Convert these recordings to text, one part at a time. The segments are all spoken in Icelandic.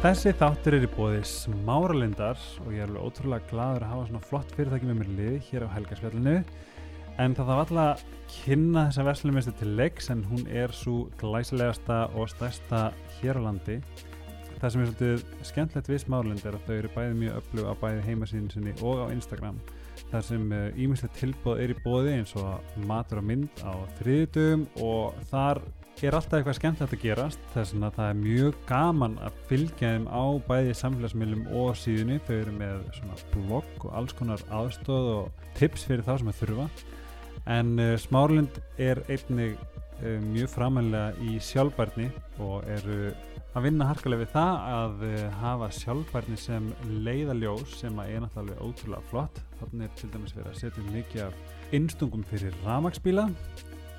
Þessi þáttur er í bóði smáralindar og ég er alveg ótrúlega gladur að hafa svona flott fyrirtæki með mér liði hér á Helgarsfjallinu en það þarf alltaf að kynna þessa verslumistu til leiks en hún er svo glæsilegasta og stærsta hér á landi. Það sem er svolítið skemmtlegt við smáralind er að þau eru bæði mjög öflug á bæði heimasíðinu sinni og á Instagram. Þar sem ímyndslegt tilbóð er í bóði eins og matur og mynd á þriðdugum og þar er alltaf eitthvað skemmtilegt að gerast þess að það er mjög gaman að fylgja þeim á bæði samfélagsmiðlum og síðunni, þau eru með svona blogg og alls konar aðstóð og tips fyrir þá sem að þurfa. En uh, Smárlind er einnig uh, mjög framænlega í sjálfbærni og eru að vinna harkalega við það að uh, hafa sjálfbærni sem leiðaljós sem að er náttúrulega ótrúlega flott. Þannig er til dæmis verið að setja mikið af innstungum fyrir ramagsbíla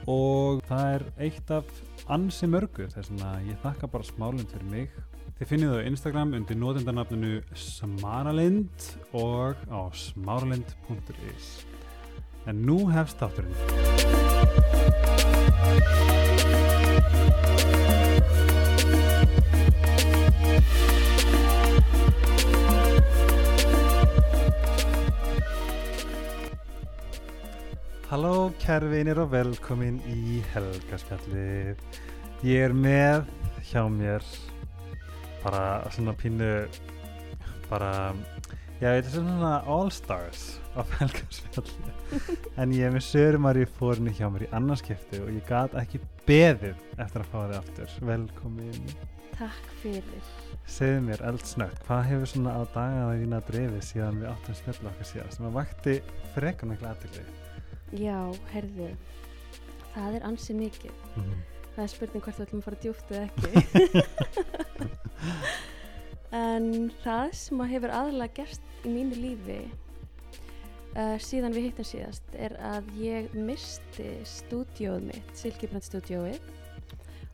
og það er eitt af ansi mörgu þess að ég þakka bara smálinn fyrir mig. Þið finnið það á Instagram undir nótendarnafninu smaralind og á smaralind.is en nú hefst þátturinn Halló kærvinir og velkomin í Helgaspjalli Ég er með hjá mér bara svona pínu bara, já þetta er svona all stars af Helgaspjalli en ég er með Sörumari fórinu hjá mér í annarskipti og ég gat ekki beðið eftir að fá þið aftur. Velkomin. Takk fyrir. Segðu mér eldsnögt, hvað hefur svona á dagaða þína drefið síðan við áttum spjalla okkar síðan sem að vakti frekar miklu aðtilli Já, herðu, það er ansi mikið. mm -hmm. Það er spurning hvort þú ætlum að fara djúpt eða ekki. en það sem að hefur aðalega gerst í mínu lífi uh, síðan við hittum síðast er að ég misti stúdíóð mitt, Silkibrand stúdíóið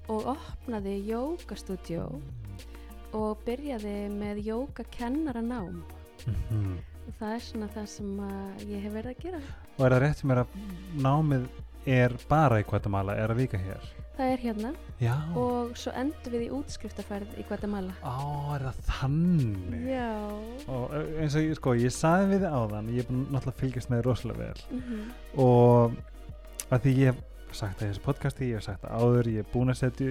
og opnaði jógastúdíó og byrjaði með jógakennara nám Mhm. Það er svona það sem að ég hef verið að gera. Og er það rétt sem er að námið er bara í Guatemala, er að vika hér? Það er hérna Já. og svo endum við í útskriftaferð í Guatemala. Á, er það þannig? Já. Og eh, eins og sko, ég saði við þið áðan, ég er náttúrulega fylgjast með rosalega vel. Mm Og að því ég hef sagt það í þessu podcasti, ég hef sagt það áður, ég er búin að setja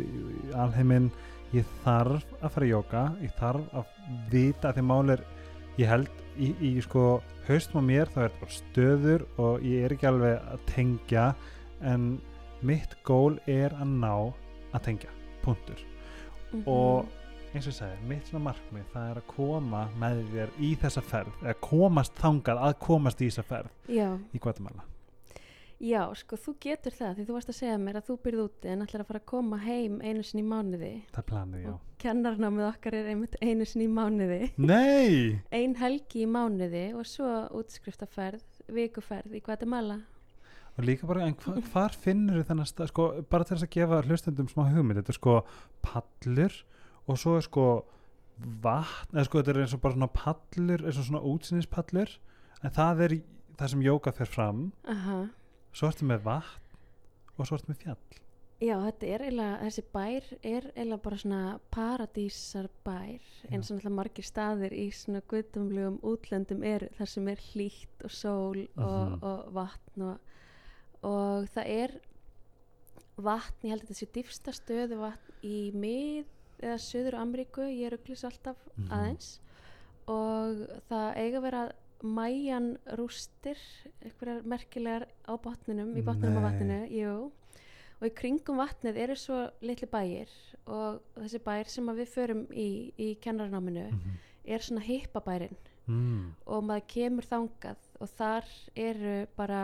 alheiminn, ég þarf að fara í jóka, ég þarf að vita að því mál er, ég held í, í sko haustum á mér þá er þetta bara stöður og ég er ekki alveg að tengja en mitt gól er að ná að tengja, punktur. Mhm. og eins og ég segi, mitt svona markmið það er að koma með þér í þessa ferð eða komast þangað að komast í þessa ferð Já, í Guatemala já, sko þú getur það því þú varst að segja mér að þú byrð úti en ætlar að fara að koma heim einu sinni í mánuði. Það er planið, já. Og kennarnámið okkar er einmitt einu sinni í mánuði. Nei! ein helgi í mánuði og svo útskriftaferð, vikuferð í Guatemala. Og líka bara, en hva, hvar finnur þennan stað, sko, bara til þess að gefa hlustendum smá hugmynd, þetta er sko pallur og svo er sko vatn, eða sko þetta er eins og bara svona pallur, eins og svona útsinnispallur en það er það sem jóka fer fram, Aha. Svo ertu með vatn og svo ertu með fjall Já, þetta er eiginlega, þessi bær er eiginlega bara svona paradísar bær eins og náttúrulega margir staðir í svona guðdumlegum útlöndum er þar sem er hlýtt og sól og, Mhm. og vatn og, og það er vatn, ég held að þetta sé dýfsta stöðu vatn í mið eða söður Ameríku, ég rugglis alltaf Mhm. aðeins og það eiga að vera mæjan rústir, einhverjar merkilegar á botninum, í botninum á Nei. vatninu, jú og í kringum vatnið eru svo litli bæir og þessi bær sem við förum í, í kennarnáminu mm er svona hippabærin mm. og maður kemur þangað og þar eru bara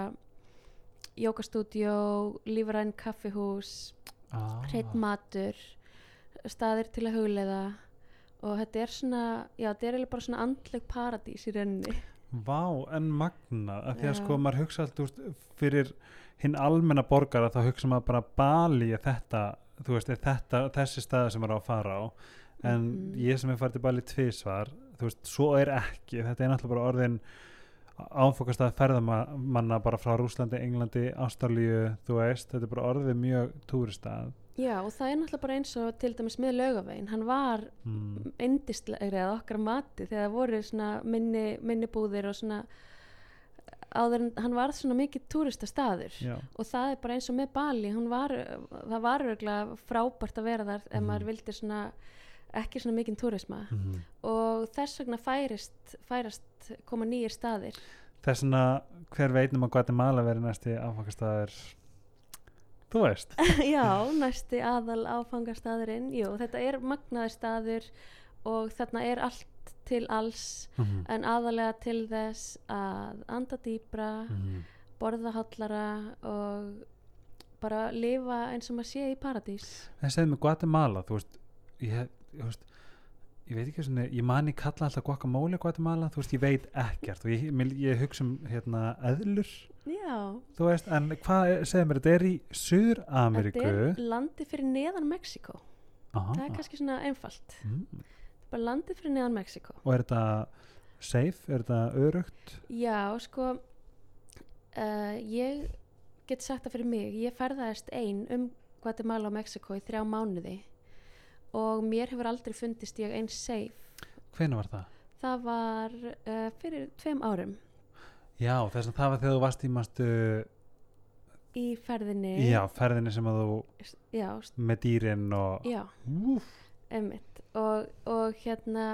jókastúdjó, lífræn kaffihús, ah. hreitt matur, staðir til að hugleiða og þetta er svona, já þetta er bara svona andleg paradís í rauninni. Vá, en magna. Af því að sko maður hugsa allt úr, fyrir hinn almenna borgara þá hugsa maður bara Bali er þetta, þú veist, er þetta þessi staði sem maður á að fara á? En Mhm. ég sem hef farið til Bali tvisvar þú veist, svo er ekki, þetta er náttúrulega bara orðin áfokast að ferðamanna bara frá Rúslandi, Englandi, Ástralíu þú veist, þetta er bara orðið mjög túristað Já, og það er náttúrulega bara eins og til dæmis með laugavegin, hann var mm. indislegri að okkar mati þegar það voru svona minni, minni búðir og svona áður en hann var svona mikið túristastaður og það er bara eins og með Bali var, það var örgulega frábært að vera þar ef Mhm. maður vildi svona ekki svona mikið túrisma mm. og þess vegna færist, færast koma nýjir staðir þess vegna hver veit um að Guatemala verið næsti áfokastæður þú veist Já, næsti aðal áfangastaðurinn Jú, þetta er magnaður staður og þarna er allt til alls mm. en aðalega til þess að anda dýbra, Mm. borða hallara og bara lifa eins og maður sé í paradís það segði með Guatemala þú veist ég, ég, veist, ég veit ekki svona, ég mani kalla alltaf guacamole Guatemala, þú veist, ég veit ekkert. Og ég, ég, ég hugsa um hérna eðlur, Já, þú veist, en hvað segðu mér, þetta er í Suður-Ameríku. Þetta er landi fyrir neðan Mexiko Aha. það er kannski svona einfalt. Mm. bara landi fyrir neðan Mexiko og er þetta safe, er þetta örugt Já, sko uh, ég get sagt það fyrir mig. Ég ferðaðist ein um Guatemala og Mexiko í þrjá mánuði og mér hefur aldrei fundist ég eins safe. Hvenær var það? það var uh, fyrir tveim árum. Já, þess að það var þegar þú varst í mastu í ferðinni. Já, ferðinni sem að þú já, með dýrin og já, einmitt. Og, og hérna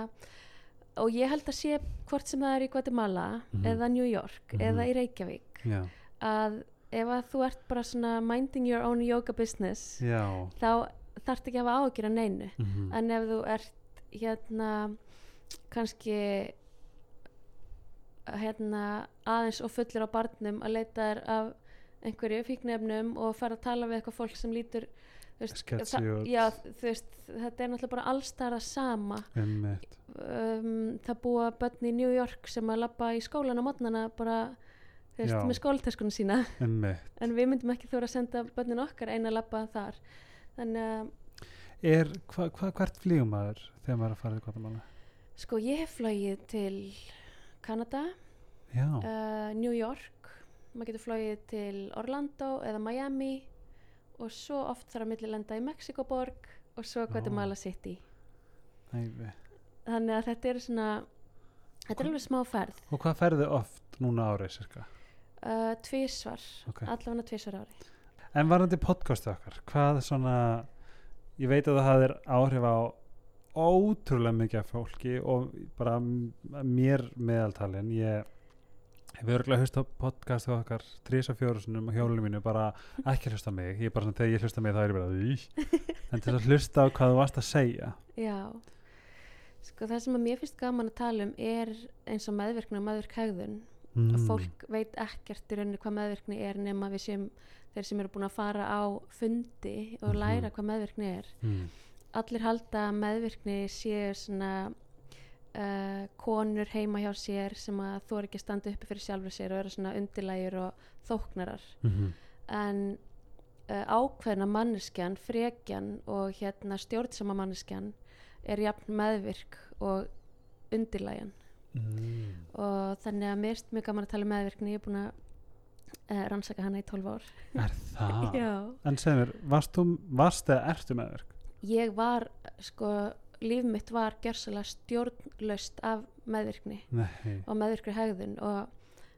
og ég held að sé hvort sem það er í Guatemala Mhm. eða New York Mhm. eða í Reykjavík. Já, að ef að þú ert bara svona minding your own yoga business já. þá þarft ekki að hafa ágjur að neinu. Mm en ef þú ert hérna kannski hérna aðeins og fullir á barnum að leita þér af einhverju fíknefnum og fara að tala við eitthvað fólk sem lítur veist, já, veist, þetta er náttúrulega bara allstara sama. Um, það búa börn í New York sem að labba í skólan á mótnana bara veist, með skólatöskunum sína. En við myndum ekki þóra að senda börnin okkar eina labba þar þannig að Er, hva, hva, hvert flýgum maður þegar maður er að fara til Guatemala? Sko ég hef flogið til Kanada, uh, New York, maður getur flogið til Orlando eða Miami og svo oft þarf að milli lenda í Mexikoborg og svo Guatemala City. æfi. Þannig að þetta er svona, þetta er alveg smá ferð, Og hvað ferðu oft núna árið, cirka? uh, tvísvar, Ok. allavega tvísvar ári. En varandi podcastu okkar, hvað svona, ég veit að það hafðir áhrif á ótrúlega mikið af fólki og bara mér meðaltalin, ég hef örgulega hlust á podcastu okkar þrísa fjórusunum á hjólinu mínu, bara ekki hlusta mig, ég er bara svona, þegar ég hlusta mig þá er ég bara, "Í." en til að hlusta á hvað þú varst að segja. Já, sko það sem að mér finnst gaman að tala um er eins og meðvirkni og meðvirk hegðun. Mm. að fólk veit ekkert í rauninni hvað meðvirkni er nema við séum þeir sem eru búin að fara á fundi og Mhm. læra hvað meðvirkni er Mm. allir halda að meðvirkni séu svona uh, konur heima hjá sér sem að þú er ekki að standa uppi fyrir sjálfur sér og eru svona undirlægir og þóknarar Mm en uh, ákveðna manneskjan, frekjan og hérna stjórnsama manneskjan er jafn meðvirk og undirlægjan Mm. og þannig að mér er mjög gaman að tala um meðvirkni ég er búin að uh, rannsaka hana í 12 ár Er það? já. En segð mér, varst þú, varst eða ertu meðverk? ég var sko, líf mitt var gersalega stjórnlaust af meðvirkni Nei. og meðvirkri hegðun og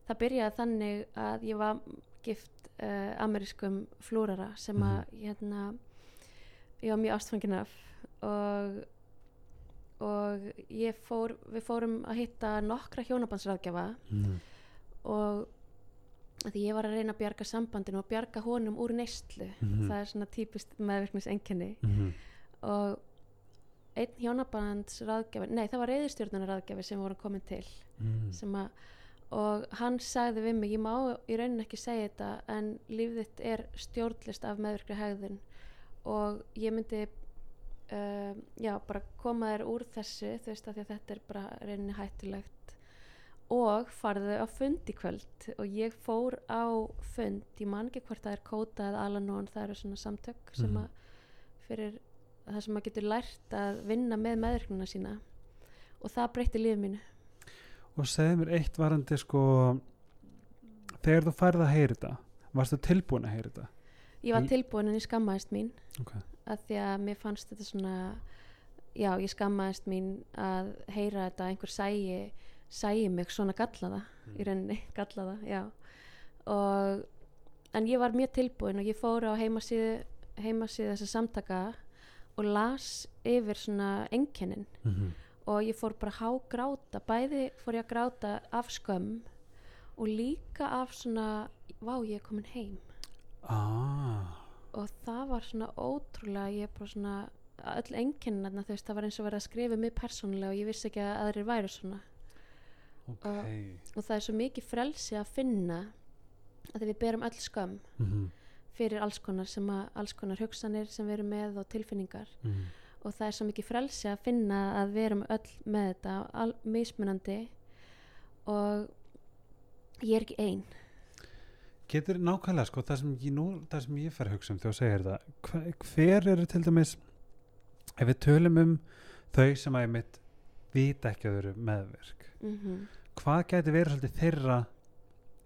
það byrjaði þannig að ég var gift uh, amerískum flúrara sem að hérna ég var mjög ástfangin af og og ég fór, við fórum að hitta nokkra hjónabandsráðgjafa Mm. og því ég var að reyna að bjarga sambandinu og bjarga honum úr neyslu Mhm. það er svona típist meðvirknis enkenni Mm. og einn hjónabands ráðgjafi nei það var reyðistjórnunar ráðgjafi sem voru komin til Mm. sem að og hann sagði við mig, ég má í rauninni ekki segja þetta en líf þitt er stjórnlist af meðvirkri hegðun og ég myndi uh, já, bara koma þér úr þessu þú veist að, að þetta er bara rauninni hættulegt og farðu á fund í kvöld. Og ég fór á fund, ég man ekki hvort það er Kóta eða Alanón, það eru svona samtök sem Mhm. að fyrir það sem maður getur lært að vinna með meðvirknuna sína. Og það breytti lífið mínu. Og segðu mér eitt varandi sko þegar þú færð að heyra þetta varstu tilbúin að heyra þetta? Ég var Í- tilbúin en ég skammaðist mín. Ok. að því að mér fannst þetta svona já, ég skammaðist mín að heyra þetta að einhver sæi sæi mig svona gallaða í rauninni, gallaða, já. Og en ég var mjög tilbúin og ég fór á heimasíðu heimasíðu þessa samtaka og las yfir svona enkennin mm -hmm. og ég fór bara hágráta bæði fór ég að gráta af skömm og líka af svona vá ég er komin heim. Ah, og það var svona ótrúlega ég bara svona öll enginn þú veist það var eins og verið að skrifa mig persónulega og ég vissi ekki að aðrir væri svona ok. Og það er svo mikið frelsi að finna að við berum öll skömm mm fyrir alls konar að alls konar hugsanir sem við erum með og tilfinningar. -hmm. og það er svo mikið frelsi að finna að við erum öll með þetta mismunandi. Og ég er ekki ein. Getur nákvæmlega sko það sem ég, nú, það sem ég fer að hugsa um þegar þú segir þetta hver, hver eru til dæmis ef við tölum um þau sem að ég mitt vita ekki að þau eru meðvirk? Mm hvað gæti verið svolítið þeirra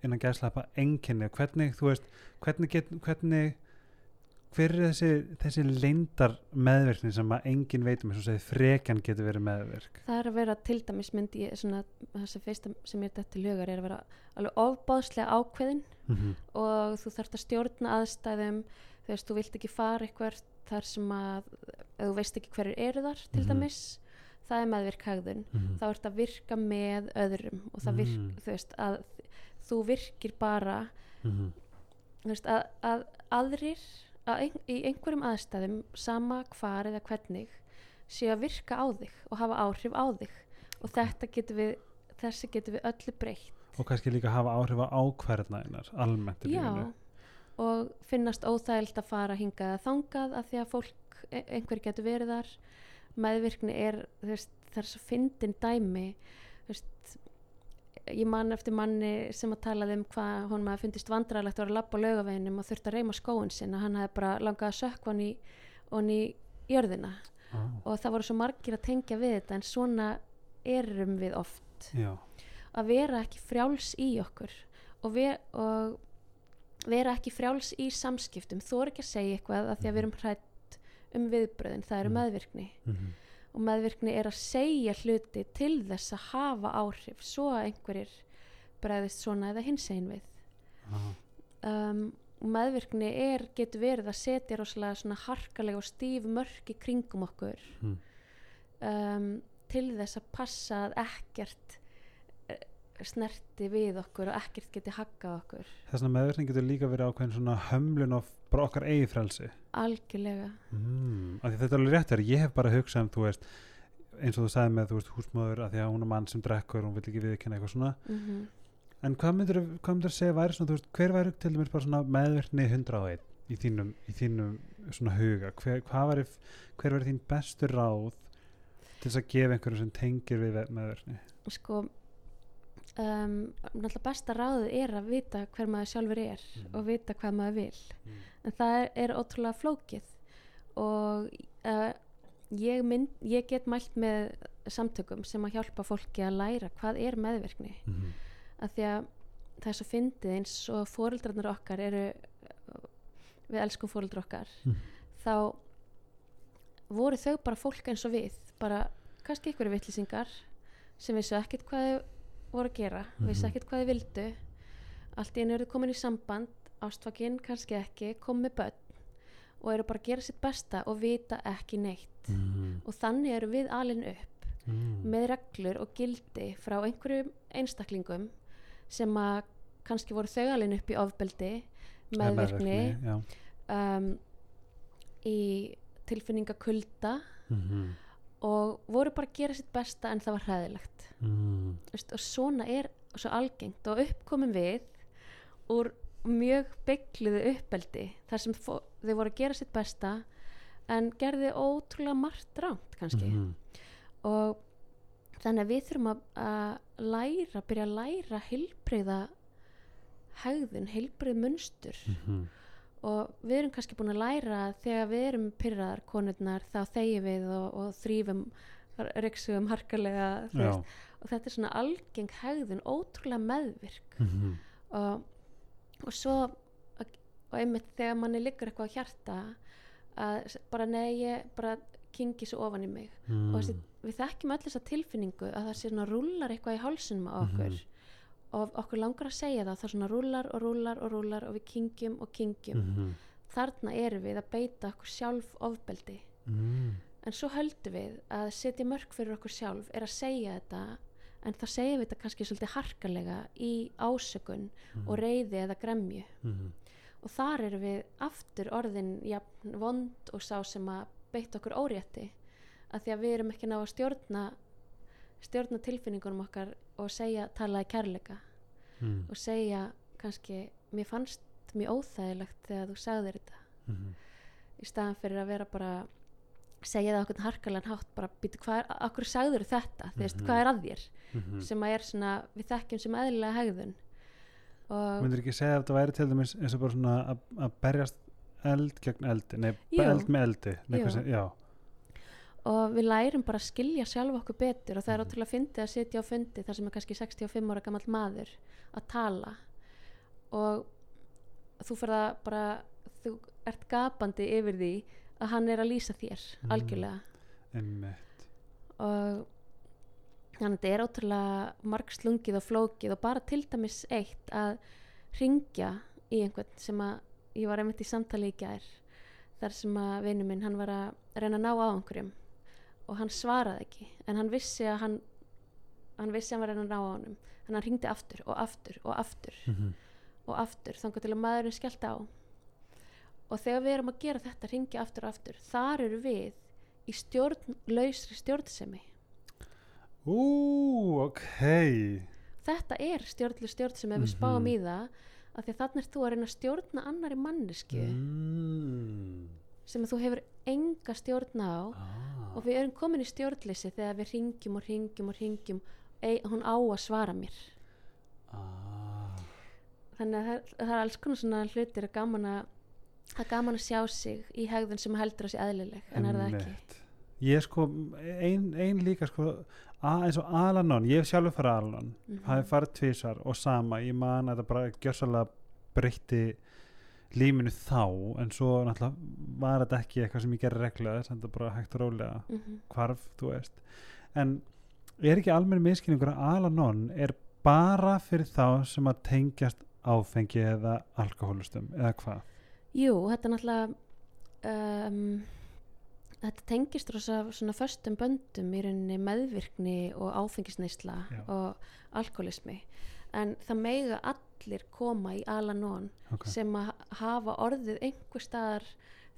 innan gæðslapa enginni hvernig þú veist hvernig, get, hvernig hver er þessi, þessi leindar meðvirkni sem að enginn veit um eins og segið frekjan getur verið meðvirk það er að vera til dæmis myndi ég svona það sem fyrsta sem ég er þetta til hugar er að vera alveg ofbáðslega ákveðin mm -hmm. og þú þarft að stjórna aðstæðum þú veist, þú vilt ekki fara eitthvað þar sem að þú veist ekki hverjir eru þar til Mhm. dæmis það er meðvirk hegðun þá ert að virka með öðrum og það virk, Mm. þú veist, að þú virkir bara Mhm. þú veist, að, að aðrir að ein, í einhverjum aðstæðum sama hvar eða hvernig séu að virka á þig og hafa áhrif á þig. Og þetta getur við þessi getur við öllu breytt. Og kannski líka hafa áhrif á ákvarðnaðinar almennt í lífinu. Og finnast óþægild að fara hingað að þangað af því að fólk, e- einhver getur verið þar meðvirkni er veist, það er svo fyndin dæmi veist, ég man eftir manni sem að talaði um hvað hún maður fundist vandræðilegt að vera að labba á laugaveginum og þurfti að reyma skóin sinna hann hefði bara langað að sökka hann í, í jörðina. Ah, og það voru svo margir að tengja við þetta en svona erum við oft. Já, að vera ekki frjáls í okkur og, ver, og vera ekki frjáls í samskiptum. Þú er ekki að segja eitthvað að því að við erum hrætt um viðbröðin, það eru Mhm. meðvirkni. Mm og meðvirkni er að segja hluti til þess að hafa áhrif svo að einhverjir bregðist svona eða hins einn við um, og meðvirkni er, getur verið að setja rosalega svona harkalega og stíf mörk í kringum okkur. Mm. um, til þess að passa að ekkert snerti við okkur og ekkert geti haggað okkur. Þess að meðvirkning getur líka verið ákveðin svona hömlun of bara okkar eigi frelsi. Algjörlega. Mm. þetta er alveg rétt þér, ég hef bara hugsað um þú veist eins og þú sagði með þú veist húsmóður að því að hún er mann sem drekkur og hún vil ekki viðkynna eitthvað svona. Mm en hvað hvað myndir segja væri svona veist hver væri til dæmis bara svona meðvirkni 101 í þínum, í þínum svona huga? Hver, væri, hver væri þín bestur ráð til þess að gefa einhverju sem tengir við meðvirkni? Sko um, náttúrulega besta ráðið er að vita hver maður sjálfur er Mhm. og vita hvað maður vil mm. en það er, er ótrúlega flókið og uh, ég, mynd, ég get mælt með samtökum sem að hjálpa fólki að læra hvað er meðvirkni Mm. að því að það er svo fyndið eins og fóreldrarnir okkar eru við elskum fóreldrar okkar Mm. þá voru þau bara fólk eins og við bara kannski ykkur vittlisingar sem vissu ekkert hvað þau voru að gera vissu Mhm. ekkert hvað þau vildu allt í einu eru komin í samband ástfakinn kannski ekki, kom með börn og eru bara að gera sitt besta og vita ekki neitt Mm. og þannig eru við alin upp Mm. með reglur og gildi frá einhverjum einstaklingum sem að kannski voru þau alveg upp í ofbeldi já. um, í tilfinningakulda Mhm. Og voru bara að gera sitt besta en það var hræðilegt Mm. Og svona er svo algengt og uppkomum við úr mjög byggluðu uppbeldi þar sem þau voru að gera sitt besta en gerði ótrúlega margt rámt kannski Mhm. og þannig að við þurfum að, að læra, byrja að læra heilbreyða hegðun, heilbreyð munstur Mhm. Og við erum kannski búin að læra þegar við erum pyrraðar konurnar þá þegjum við og, og þrýfum reyksugum harkalega og þetta er svona algeng hegðun ótrúlega meðvirk Mhm. og, og svo og einmitt þegar manni liggur eitthvað á hjarta að bara ég bara kingi svo ofan í mig Mm. og þessi, við þekkjum öll þessa tilfinningu að það sé svona rúlar eitthvað í hálsunum á okkur Mhm. Og okkur langar að segja það það svona rúlar og rúlar og rúlar og við kingjum og kingjum Mhm. þarna erum við að beita okkur sjálf ofbeldi Mm. en svo höldum við að setja mörg fyrir okkur sjálf er að segja þetta en þá segjum við þetta kannski svolítið harkalega í ásökun og reyði eða gremju Mhm. og þar erum við aftur orðin jafn vond og sá sem að beita okkur órétti að því að við erum ekki ná að stjórna stjórna tilfinningunum okkar og segja, tala í kærleika Mm. og segja kannski mér fannst mjög óþægilegt þegar þú sagðir þetta Mhm. í staðan fyrir að vera bara segja það okkur harkalega hátt bara býtu hvað okkur sagður þetta þú veist, Mhm. hvað er að þér Mhm. sem að er svona, við þekkjum sem eðlilega hegðun og myndir ekki segja að þetta væri til dæmis eins og bara svona að, berjast eld gegn eldi nei, Jú. eld með eldi nei, sem, já, og við lærum bara að skilja sjálf okkur betur. Og það er Mhm. ótrúlega fyndið að sitja á fundi þar sem er kannski 65 ára gammal maður að tala. Og þú fyrir að bara þú ert gapandi yfir því að hann er að lýsa þér Mm. algjörlega. Einmitt. Og þannig að þetta er ótrúlega margslungið og flókið og bara til dæmis eitt að ringja í einhvern sem að ég var einmitt í samtali í gær þar sem að vinnu minn hann var að reyna að ná á einhverjum og hann svaraði ekki en hann vissi að hann hann vissi að hann var að reyna að ná á honum en hann ringdi aftur og aftur og aftur Mhm. og aftur til að maðurinn skellt á og þegar við erum að gera þetta ringja aftur og aftur þar eru við í stjórn, lausri stjórnsemi ú, ok þetta er stjórnlu stjórn sem ef við Mhm. spáum í það af því að þannig er þú að reyna að stjórna annari mannesku mm. sem þú hefur enga stjórn á ah. Og við erum komin í stjórnleysi þegar við ringjum og ringjum og ringjum ei, hún á að svara mér. Ah. þannig að það, það er alls konar svona hlutir að gaman að það er gaman að sjá sig í hegðun sem heldur að sé eðlileg en er það ekki? Ég sko, ein, ein líka sko, að, eins og Alanon ég hef sjálfur farið Alanon. Mhm. það hef farið tvísar og sama ég man að þetta bara gjörsalega breytti líminu þá en svo náttúrulega var þetta ekki eitthvað sem ég gerði þess að þetta bara hægt og rólega Mhm. hvarf, þú veist en er ekki almenn miskilningur að Alanon er bara fyrir þá sem að tengjast áfengi eða alkoholustum eða hvað Jú, þetta náttúrulega um, þetta tengist rosa svona föstum böndum í rauninni meðvirkni og áfengisneisla Já. og alkoholismi en það meiga allir koma í Alanon okay. sem að hafa orðið einhver staðar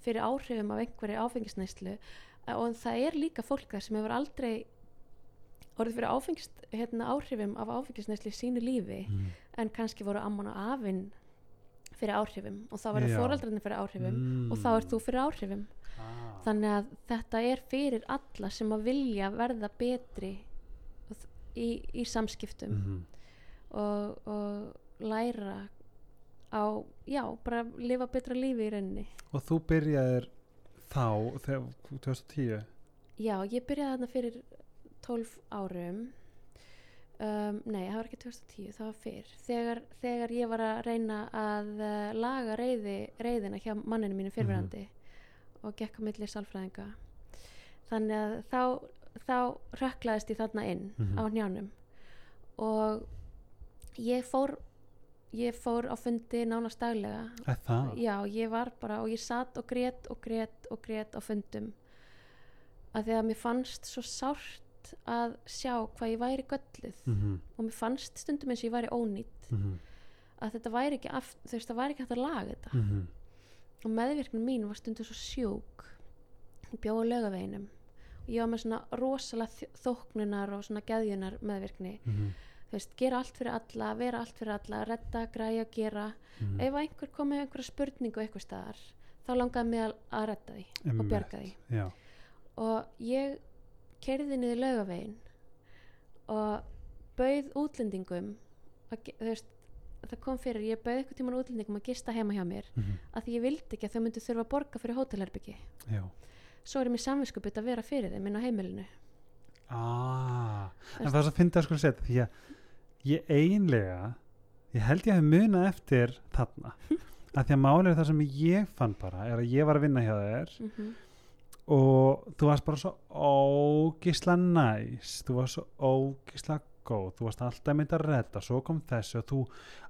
fyrir áhrifum af einhverju áfengisneislu og það er líka fólk þar sem hefur aldrei orðið fyrir áfengis, hérna, áhrifum af áfengisneislu í sínu lífi mm. en kannski voru amman og afinn fyrir áhrifum og þá verður Já. foreldrarnir fyrir áhrifum mm. og þá ert þú fyrir áhrifum ah. þannig að þetta er fyrir alla sem að vilja verða betri í, í samskiptum mm og, og læra á, já, bara lifa betra lífi í rauninni. Og þú byrjaðir þá þegar 2010 já, ég byrjaði þarna fyrir 12 árum. Um, nei, það var ekki 2010 það var fyrr, þegar, þegar ég var að reyna að uh, laga reyði, reyðina hjá manninu mínu fyrrverandi og gekk á milli sálfræðinga. Þannig að þá, þá rökklaðist ég þarna inn Mhm. á njánum og ég fór ég fór á fundi nánast daglega. Já, ég var bara og ég satt og grét og grét og grét á fundum. Að því að mér fannst svo sárt að sjá hvað ég væri gölluð. Mm og mér fannst stundum eins og ég væri ónýtt -hmm. að þetta væri ekki aft, þú veist, það væri ekki hægt að laga þetta. Mm -hmm. og meðvirknin mín var stundum svo sjúk. Ég bjóð á laugaveginum. Og ég var með svona rosalega þóknunar og svona geðjunar meðvirkni Mhm. Veist, gera allt fyrir alla, vera allt fyrir alla redda, græja, gera. Mhm. ef einhver kom með einhverja spurningu eitthvað staðar, þá langaði mig að, að redda því og Einmitt. bjarga því. já. Og ég kerði niður laugavegin og bauð útlendingum að, veist, það kom fyrir ég bauð eitthvað tíman útlendingum að gista heima hjá mér Mhm. að því ég vildi ekki að þau myndu þurfa að borga fyrir hótelherbyggi svo er mér samvinskupið að vera fyrir þeim inn á heimilinu. Ah, en það er svo að finna að sko setja því að ég eiginlega ég held ég hef munað eftir þarna að því að málið er það sem ég fann bara er að ég var að vinna hjá þér mm og þú varst bara svo ógísla næs þú varst svo ógísla góð þú varst alltaf mynd að redda svo kom þessu og þú,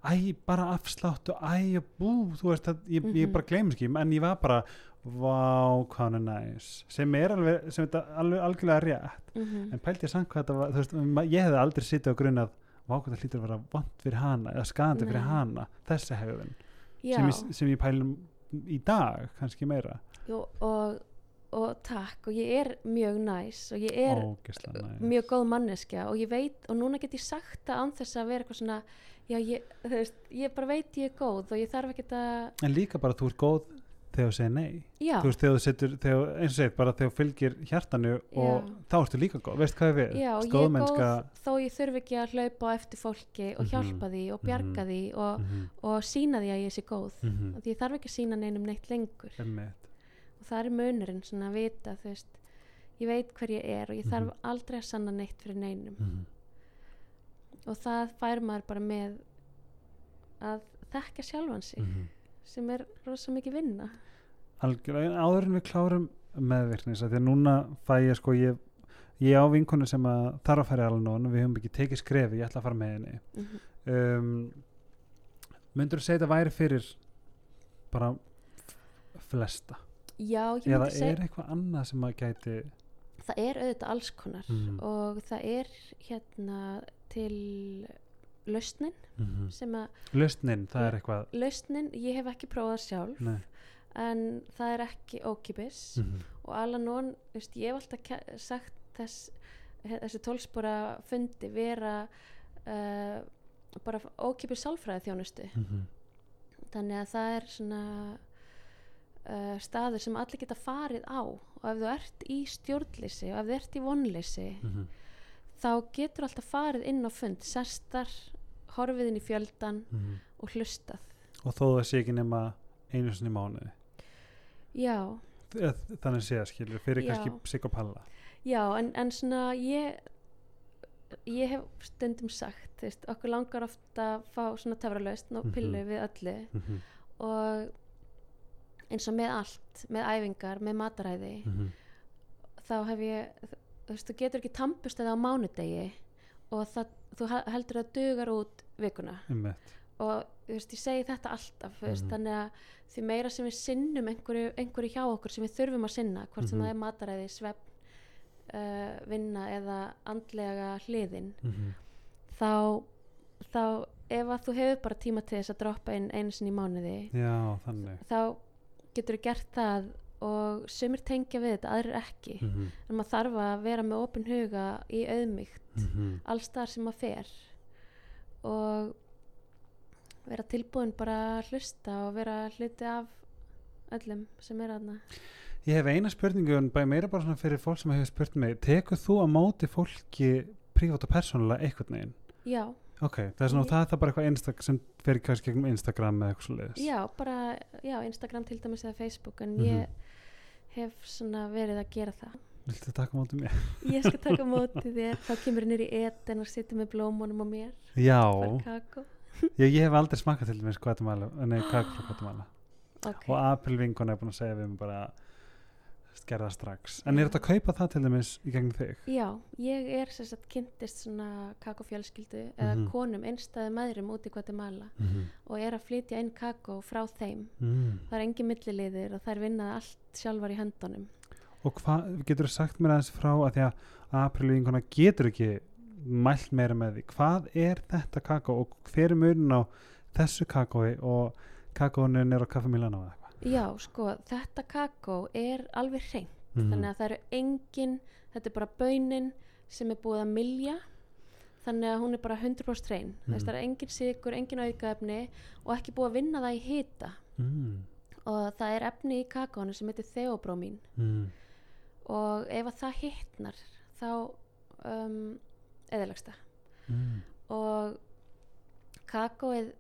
æ, bara afsláttu æ, bú, þú veist að ég, ég Mhm. bara gleym ekki, en ég var bara vá, hvað hann er næs sem er alveg, sem þetta alveg algjörlega rétt -hmm. en pældi ég samt hvað þetta var veist, ég hefði aldrei sittið á grunn að vá, hvað það hlýtur að vera vant fyrir hana eða skadandi fyrir hana, þessi hegðun sem sem ég pælum í dag, kannski meira. Jú, og, og takk og ég er mjög næs og ég er næs. mjög góð manneskja og ég veit og núna get ég sagt það án þess að vera eitthvað svona já, ég, veist, ég bara veit ég er góð og ég þarf ekki að En líka bara þú ert góð þegar þú segir nei já, Þú veist þegar þú setur, þegar, eins og segir bara þegar þú fylgir hjartanu og Já. þá ertu líka góð, veist hvað við já og ég er Góðmennska góð þó ég þurfi ekki að hlaupa eftir fólki og Mhm. hjálpa því og bjarga Mhm. því og, Mhm, og sína því að ég sé góð mhm, og því ég þarf ekki að sína neinum neitt lengur einmitt. og það er munurinn svona að vita þú veist, ég veit hver ég er og ég þarf Mhm. aldrei að sanna neitt fyrir neinum Mhm, og það fær maður bara með að þekka sjálfan sig. Sem er rosa mikið vinna. Algjörlega, áður en við klárum meðvirknis því að núna fæ ég sko ég, ég á vinkonu sem að þarf að í alveg við höfum ekki tekið skrefi, ég ætla að fara með henni. Mm um, myndur þú segja þetta væri fyrir bara flesta? Já, ég eða myndi segja er eitthvað annað sem að gæti það er auðvitað alls konar Mhm. og það er hérna til lausnin mm sem að lausnin, það er eitthvað lausnin, ég hef ekki prófað sjálf Nei. en það er ekki ókipis mm og Alanon, veist, ég hef alltaf sagt þess, þessi tólspora fundi vera uh, bara ókipis sálfræði þjónustu -hmm. þannig að það er svona uh, staður sem allir geta farið á og ef þú ert í stjórnleysi og ef þú ert í vonleysi Mhm. þá getur alltaf farið inn á fund sestar, horfið inn í fjöldan Mhm. og hlustað og þó það sé ekki nema einu sinni mánuði já, þannig sé það skilur fyrir Já. kannski psykopalla já en, en svona ég ég hef stundum sagt veist, okkur langar ofta að fá svona töfralaust og Mhm. pillu við öllu mm -hmm. og eins og með allt með æfingar, með mataræði þá hef ég þú veist, þú getur ekki tampust eða á mánudegi og það, þú he- heldur að dugar út vikuna og þú veist, ég segi þetta alltaf veist, Mhm. þannig að því meira sem við sinnum einhverju, einhverju hjá okkur sem við þurfum að sinna hvort sem Mhm. það er mataræði, svefn uh, vinna eða andlega hliðin þá, þá ef að þú hefur bara tíma til þess að droppa inn einu sinni í mánuði já, þá getur þú gert það og sumir tengja við þetta, aðrir ekki. Mm -hmm. en maður þarf að vera með opin huga í auðmygt alls þar sem maður fer og vera tilbúin bara að hlusta og vera hluti af öllum sem er aðna ég hef eina spurningu en bæði meira bara svona fyrir fólk sem hefur spurt mig. Tekur þú að móti fólki prívat og persónulega einhvern veginn? Já, ok, það er svona, Ég- það er það bara eitthvað sem fer kannski gegnum Instagram eða eitthvað svo leiðis já, bara já, Instagram til dæmis eða Facebook en Mhm. ég hef svona verið að gera það. Viltu taka á móti mér? ég skal taka á móti þér. Þá kemur nýr í eten og sittur með blómunum á mér. Já, ég, ég hef aldrei smakað til dæmis Guatemala, nei, kakó frá Guatemala. Ok, og April vinkona er búin að segja við mig bara gerða strax en er þetta að kaupa það til dæmis í gegnum þig? já, ég er sagt kynntist svona kakófjölskyldu eða Mhm. konum einstæði maðurum út í Guatemala Mm -hmm. og er að flytja inn kakó frá þeim mm. það er engin milliliðir og þær vinnaði allt sjálfar í höndunum og hvað, getur þú sagt mér aðeins frá að því að April vinkona getur ekki mælt meira með því hvað er þetta kakó og hver er munin á þessu kakói og kakónin er á Kaffe Milano eða eitthvað já, sko, þetta kakó er alveg hreint Mhm. þannig að það eru engin þetta er bara baunin sem er búið að milja þannig að hún er bara 100% hrein mm. Mhm. það er engin sigur, engin aukaefni og ekki búið að vinna það í hita mm. og það er efni í kakónu sem heitir þeobrómín Mm. og ef að það hittnar þá um, eðilegst það Mm. og kakóið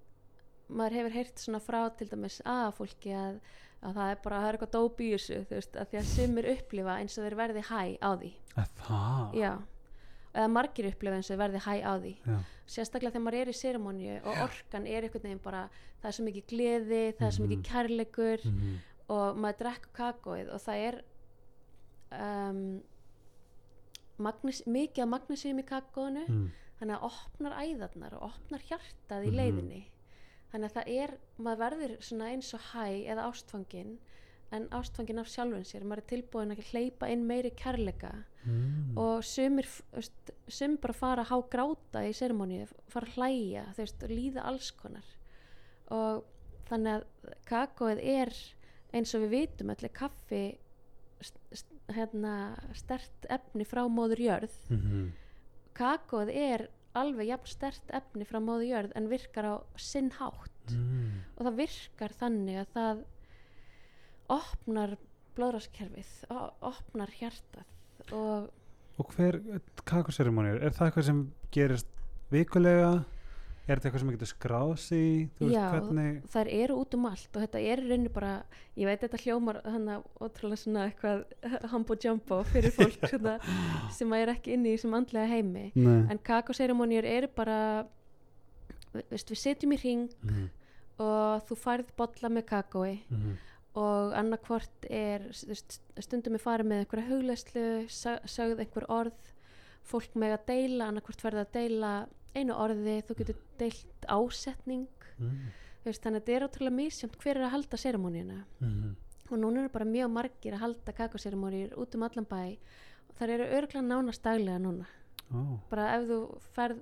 maður hefur heyrt svona frá til dæmis að fólki að, að það er bara það er eitthvað dóp í þessu þú veist, að því að sumir upplifa eins og þeir verði hæ á því Að það? já, eða margir upplifa eins og verði hæ á því Já. sérstaklega þegar maður er í séramóníu og orkan er einhvern veginn bara það er svo mikið gleði, það er svo mikið Mhm. kærleikur Mhm. og maður drekkur kakóið og það er um, magnes, mikið af magnesíum í kakóinu Mm. þannig að opnar æðarnar og opnar hjartað í Mhm. leiðinni þannig að það er, maður verður svona eins og hæ eða ástfangin en ástfangin af sjálfun sér maður er tilbúin að hleypa inn meiri kærleika Mm. og sumir sumir bara fara að há gráta í serimóníu, fara að hlæja veist, og líða alls konar og þannig að kakóið er eins og við vitum allir kaffi st hérna, stert efni frá móður jörð Mhm. kakóið er alveg jafn stert efni frá móður jörð en virkar á sinn hátt Mm. og það virkar þannig að það opnar blóðráskerfið og opnar hjartað og Og hver kakoserimónir, er það eitthvað sem gerist vikulega? Er þetta eitthvað sem getur skráð sig? Þú veist Já, hvernig? þær eru út um allt og þetta er í rauninni bara, ég veit þetta hljómar þannig ótrúlega svona eitthvað humbo jumbo fyrir fólk svona, sem er ekki inni í þessum andlega heimi Nei. en kakóserimóniur eru bara veist, við setjum í ring Mhm. og þú færð bolla með kakói Mhm. og annarkvort er stundum er farið með einhverja hugleyslu sa- sögð einhver orð fólk með að deila, annarkvort verða að deila einu orði, þú getur deilt ásetning þú veist, þannig að þetta er ótrúlega misjönd hver er að halda serimóníuna Mhm. og núna eru bara mjög margir að halda kakóserimóníur út um allan bæ og þær eru örglega nánast daglega núna Ó. bara ef þú ferð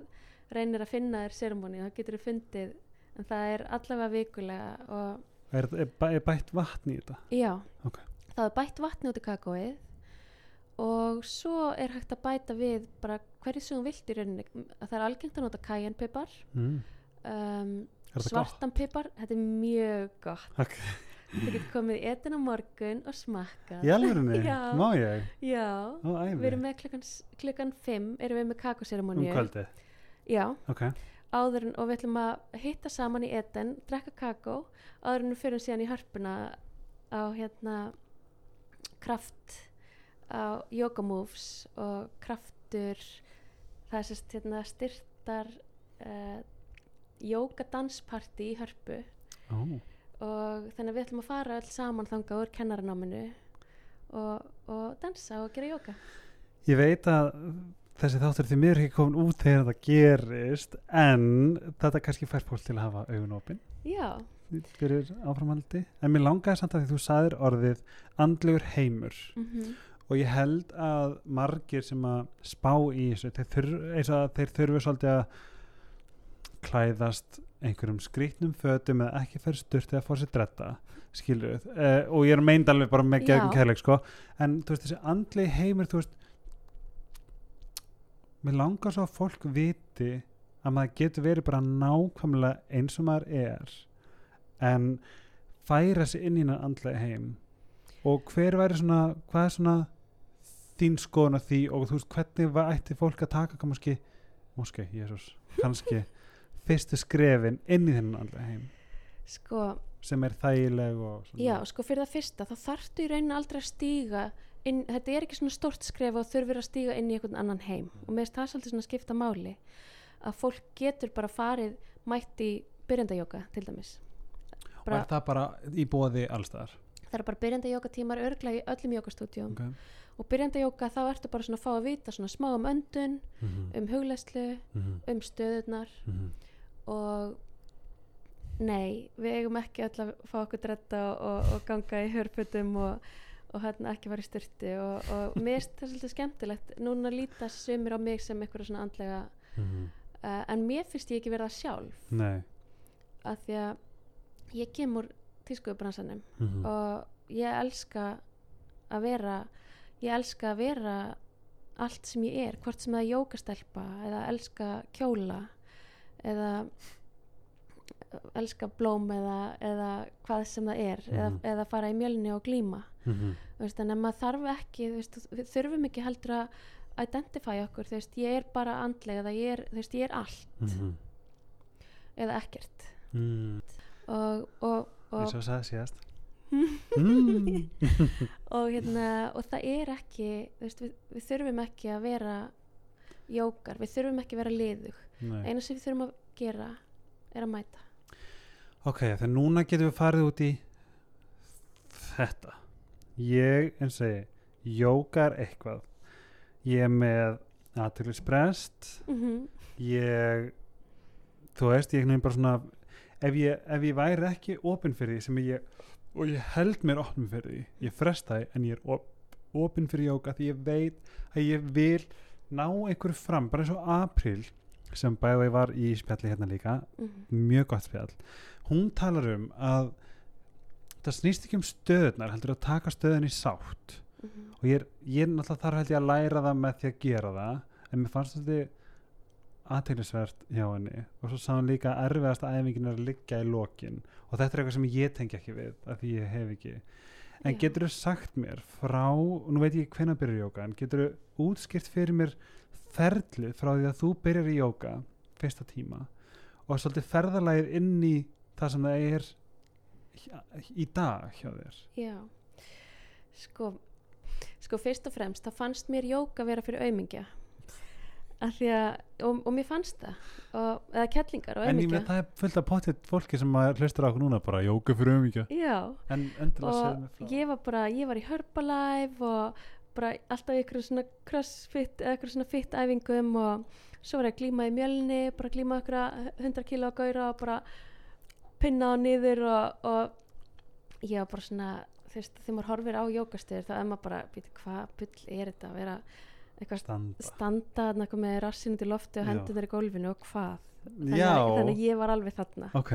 reynir að finna þér serimóni þá getur þú fundið en það er allavega vikulega Er, er, er bætt vatn í þetta? já, Ok. það er bætt vatni út í kakóið og svo er hægt að bæta við bara hverju sem þú vilt í rauninni það er algengt að nota kajanpipar Mm. um, Er þetta er mjög gott Ok. þú getur komið í etin á morgun og smakkað. Má ég? já, Ó, við erum með klukkan, klukkan 5 erum við með Um kakóseremoníu kvöldið? já, Ok. áður en og við ætlum að hitta saman í eten, drekka kakó áður en við fyrir síðan í hörpuna á hérna kraft á yoga moves og kraftur það er sérst hérna styrtar uh, yoga dansparti í hörpu. Ó. og þannig að við ætlum að fara öll saman þangað úr kennaranáminu og, og dansa og gera yoga. Ég veit að þessi þáttur því mér er ekki komin út þegar það gerist en þetta kannski fær fólk til að hafa augun opinn já, fyrir áframhaldi. En mér langaði samt að því þú saðir orðið andlegur heimur. Mm og ég held að margir sem að spá í þessu þeir þurf, þeir þurfu svolítið að klæðast einhverjum skrýtnum fötum eða ekki fyrir sturt eða fór sér dretta skilur við, uh, og ég er meint alveg bara með gegn kærleik sko. En þú veist þessi andlegi heimur þú veist mér langar svo að fólk viti að maður getur verið bara nákvæmlega eins og maður er en færa sig inn í hennar andlega heim. Og hver væri svona hvað er svona þín skoðun af því og þú veist hvernig var, ætti fólk að taka kannski, moski, jésús kannski fyrstu skrefin inn í þennan andlega heim. Sko sem er þægileg og svona. Já, sko fyrir það fyrsta, þá þarftu í rauninni aldrei að stíga inn, þetta er ekki svona stort skref og þurfir að stíga inn í einhvern annan heim. Og mér finnst það svolítið svona skipta máli að fólk getur bara farið mætt í byrjandajóka til dæmis. Og er það bara í bóði allstaðar það er bara byrjandajóka tímar örgla í öllum jókastúdjum okay. Og byrjandajóka þá ertu bara svona að fá að vita svona smá um öndun, mm -hmm. um hugleyslu um stöðurnar. Og nei, við eigum ekki öll að fá okkur dretta og, og, og ganga í hörputum og, og hérna ekki fara í styrti og, og mér finnst það svolítið skemmtilegt núna líta sumir á mig sem eitthvað svona andlega uh, en mér finnst ég ekki verða sjálf. Nei. Af því að ég kemur tískuðubransanum mm -hmm. og ég elska að vera ég elska að vera allt sem ég er, hvort sem það er jókastelpa eða elska kjóla eða elska blóm eða, eða hvað sem það er Mhm. eða, eða fara í mjölni og glíma mm -hmm. Veist, en maður þarf ekki veist, þurfum ekki heldur að identify okkur, þú veist, ég er bara andlega eða ég er, þú veist, ég er allt eða ekkert mm. og, og, og eins og sagði síðast mm. og hérna og það er ekki veist, við, við þurfum ekki að vera jókar, við þurfum ekki að vera liðug eina sem við þurfum að gera er að mæta Ok, þegar núna getum við farið út í þetta. Ég, eins og ég, jókar eitthvað. Ég er með aðtöklisbrest, mm ég, þú veist, ég er bara svona, ef ég, ef ég væri ekki opinn fyrir því sem ég, og ég held mér opinn fyrir því, ég fresta því, en ég er op, opinn fyrir jóka því ég veit að ég vil ná einhverju fram, bara eins og april, sem bæði var í spjalli hérna líka, mjög gott spjall. Hún talar um að það snýst ekki um stöðunar heldur að taka stöðun í sátt. Og ég er, ég er náttúrulega þarf held ég að læra það með því að gera það en mér fannst þetta aðteglisvert hjá henni. Og svo sá hann líka að erfiðasta æfingin er að liggja í lokin og þetta er eitthvað sem ég tengi ekki við af því ég hef ekki en Já. getur þú sagt mér frá nú veit ég hvenær byrjar jóka en getur þú útskipt fyrir mér ferlið frá því að þú byrjar í jóka fyrsta tíma og svolítið ferðalægir inn í það sem það er í dag hjá þér Já, sko, sko fyrst og fremst, það fannst mér jóka vera fyrir aumingja. Að, og, og mér fannst það, og, eða kettlingar og en aumingja. með það er fullt af potið fólki sem hlustur á okkur núna bara jóka fyrir en segðu og ég var bara, ég var í Herbalife og bara alltaf ykkur svona crossfit, eða ykkur svona fit æfingum og svo var ég að glíma í mjölni, bara glíma ykkur 100 kíló að gaura og bara pinna á niður og, og ég var bara svona, þú veist, þegar maður horfir á jókastöður þá er maður bara, býti, hvað bull er þetta að vera standa. standa eitthvað með rassinu til lofti og hendur þeir í gólfinu og hvað? Þannig, að- þannig að ég var alveg þarna. Ok.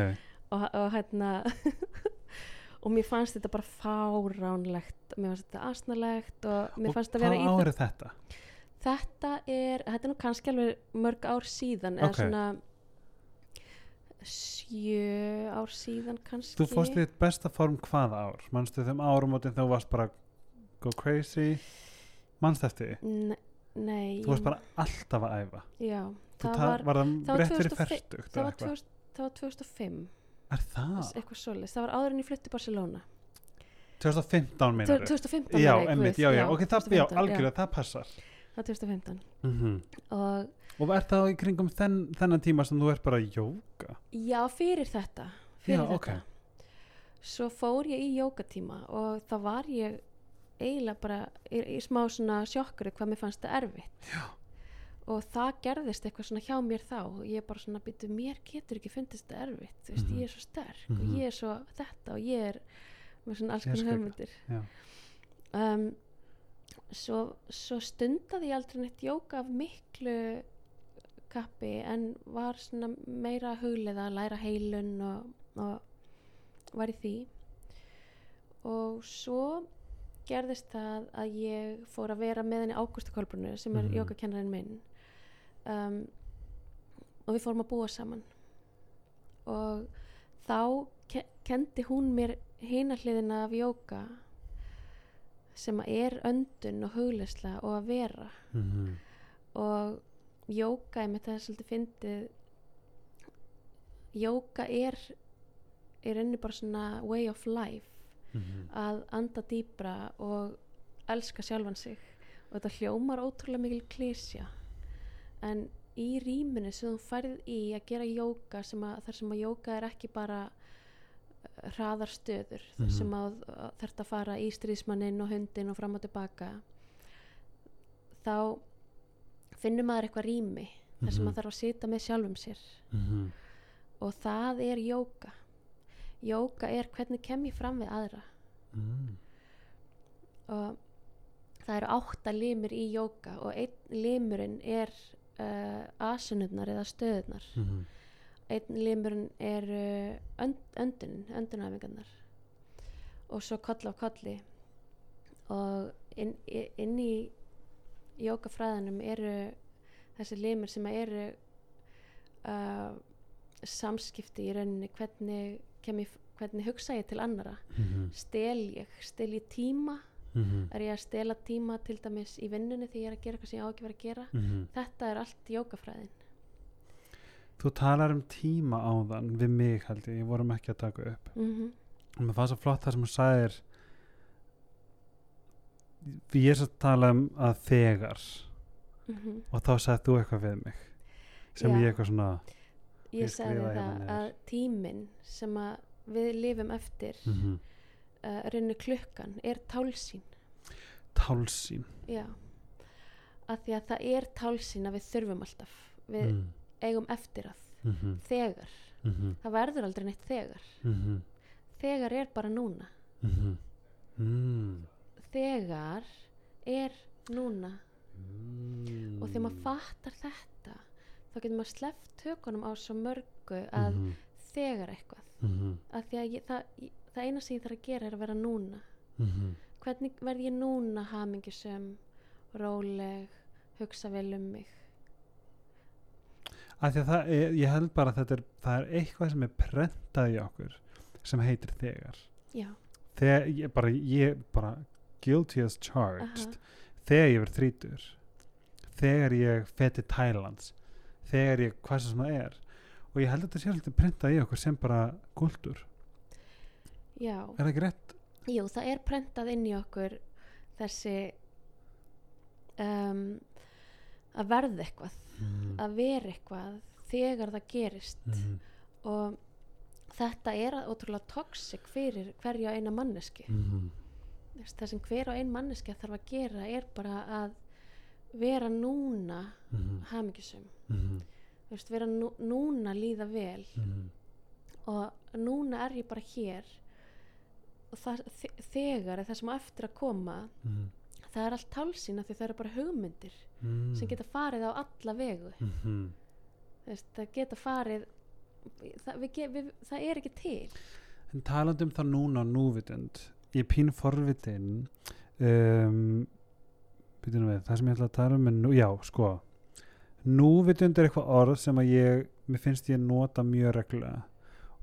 Og, og hérna og mér fannst þetta bara fáránlegt. Mér fannst þetta asnalegt og mér og fannst þetta vera hvað í árið þetta? Þetta er, þetta er nú kannski alveg mörg ár síðan eða Ok. svona sjö ár síðan kannski. Þú fórst í þitt besta form hvað ár? Manstu þeim árum og þú varst bara go crazy? Manstu eftir því? Nei, nei þú varst bara alltaf að æfa. Já, það var, var það það rétt fyrir 2005 ferstugt það eða var, eitthvað? 2000, það var 2005 er það? það var áður en ég flutti Barcelona. 2015 meinar 2015 já, einmitt, já, já, ok, það, já, 2015, algjörlega, það passar. Það var 2015 mm og og er það í kringum þenn, þennan tíma sem þú ert bara að jóka Já, fyrir þetta fyrir Já, þetta. Svo fór ég í jókatíma og þá var ég eiginlega bara í, í smá svona sjokkuru hvað mér fannst það erfitt Já. og það gerðist eitthvað svona hjá mér þá og ég bara svona býtu, mér getur ekki fundist þetta erfitt þú veist, Mhm. ég er svo sterk Mhm. og ég er svo þetta og ég er með svona alls konar Já. um, svo, svo stundaði ég aldrei neitt jóka af miklu kappi en var svona meira huglega að læra heilun og, og var í því og svo gerðist það að ég fór að vera með henni Ágústu Kolbrunni sem er mm. jókakennarinn minn. Um, og við fórum að búa saman. Og þá ke kendi hún mér hina hliðina af jóka sem er öndun og hugleysla og að vera. Mm og jóka ég með það er svolítið fyndið jóka er er enni bara svona way of life að anda dýbra og elska sjálfan sig og þetta hljómar ótrúlega mikil klísja en í rýminu sem þú færð í að gera jóka sem að, þar sem að jóka er ekki bara eh, hraðar stöður Mhm. þar sem að þarf að fara í stríðsmanninn og hundin og fram og tilbaka þá finnur maður eitthvað rými þar sem Mhm. maður þarf að sita með sjálfum sér -hmm. og það er jóka jóka er hvernig kem ég fram við aðra. Mm. og það eru átta limir í jóka og einn limurinn er uh, asunurnar eða stöðunar Mm einn limurinn er uh, önd, öndunin, öndunæfingarnar og svo koll af kolli. Og inn, inn í jókafræðanum eru þessi limir sem eru uh, samskipti í rauninni hvernig, ég, hvernig hugsa ég til annara -hmm. stel ég, stel ég tíma? Mm er ég að stela tíma til dæmis í vinnunni þegar ég er að gera eitthvað sem ég á ekki verið að gera? -hmm. þetta er allt jókafræðin þú talar um tíma áðan við mig held ég, ég vorum ekki að taka upp. Mm og mér fannst svo flott það sem hún sagðir. Ég er svo að tala um að þegar. Mhm. og þá sagði þú eitthvað við mig sem Já. ég eitthvað svona ég sagði það hérna að tíminn sem að við lifum eftir mm. mm uh, rennu klukkan er tálsín tálsín já að því að það er tálsín að við þurfum alltaf við mm. eigum eftir að mm -hmm. þegar, Mm -hmm. það verður aldrei neitt þegar Mm þegar er bara núna -hmm. Mm. þegar er núna Mm. og þegar maður fattar þetta þá getur maður sleppt tökunum á svo mörgu að Mhm. þegar eitthvað Mhm. að því að ég, það, ég, það eina sem ég þarf að gera er að vera núna Mhm. hvernig verð ég núna hamingisum róleg, hugsa vel um mig Af því að það er, ég held bara að þetta er, er eitthvað sem er prentað í okkur sem heitir þegar. já, Þegar ég bara, ég bara guilty as charged þegar ég verð þrítur þegar ég feti Thailands þegar ég, hvað sem það er og ég held að þetta sé alltaf prentað í okkur sem bara guldur. já Er það ekki rétt? jú, það er prentað inn í okkur þessi um, að verða eitthvað Mm. að vera eitthvað þegar það gerist Mm. og þetta er ótrúlega toxic fyrir hverja eina manneski Mm. það sem hver og ein manneski þarf að gera er bara að vera núna Mm. hamingisum Mm. veist, vera nú, núna líða vel Mm. og núna er ég bara hér og það, þe- þegar það sem á eftir að koma Mm. það er allt tálsýn af því það eru bara hugmyndir Mm. sem geta farið á alla vegu Mhm. Veist, það geta farið það, við, við, það er ekki til En talandi um það núna núvitund, ég er pínu forvitin um, við, það sem ég ætla að tala um er nú, já, sko. Núvitund er eitthvað orð sem að ég mér finnst ég nota mjög reglulega.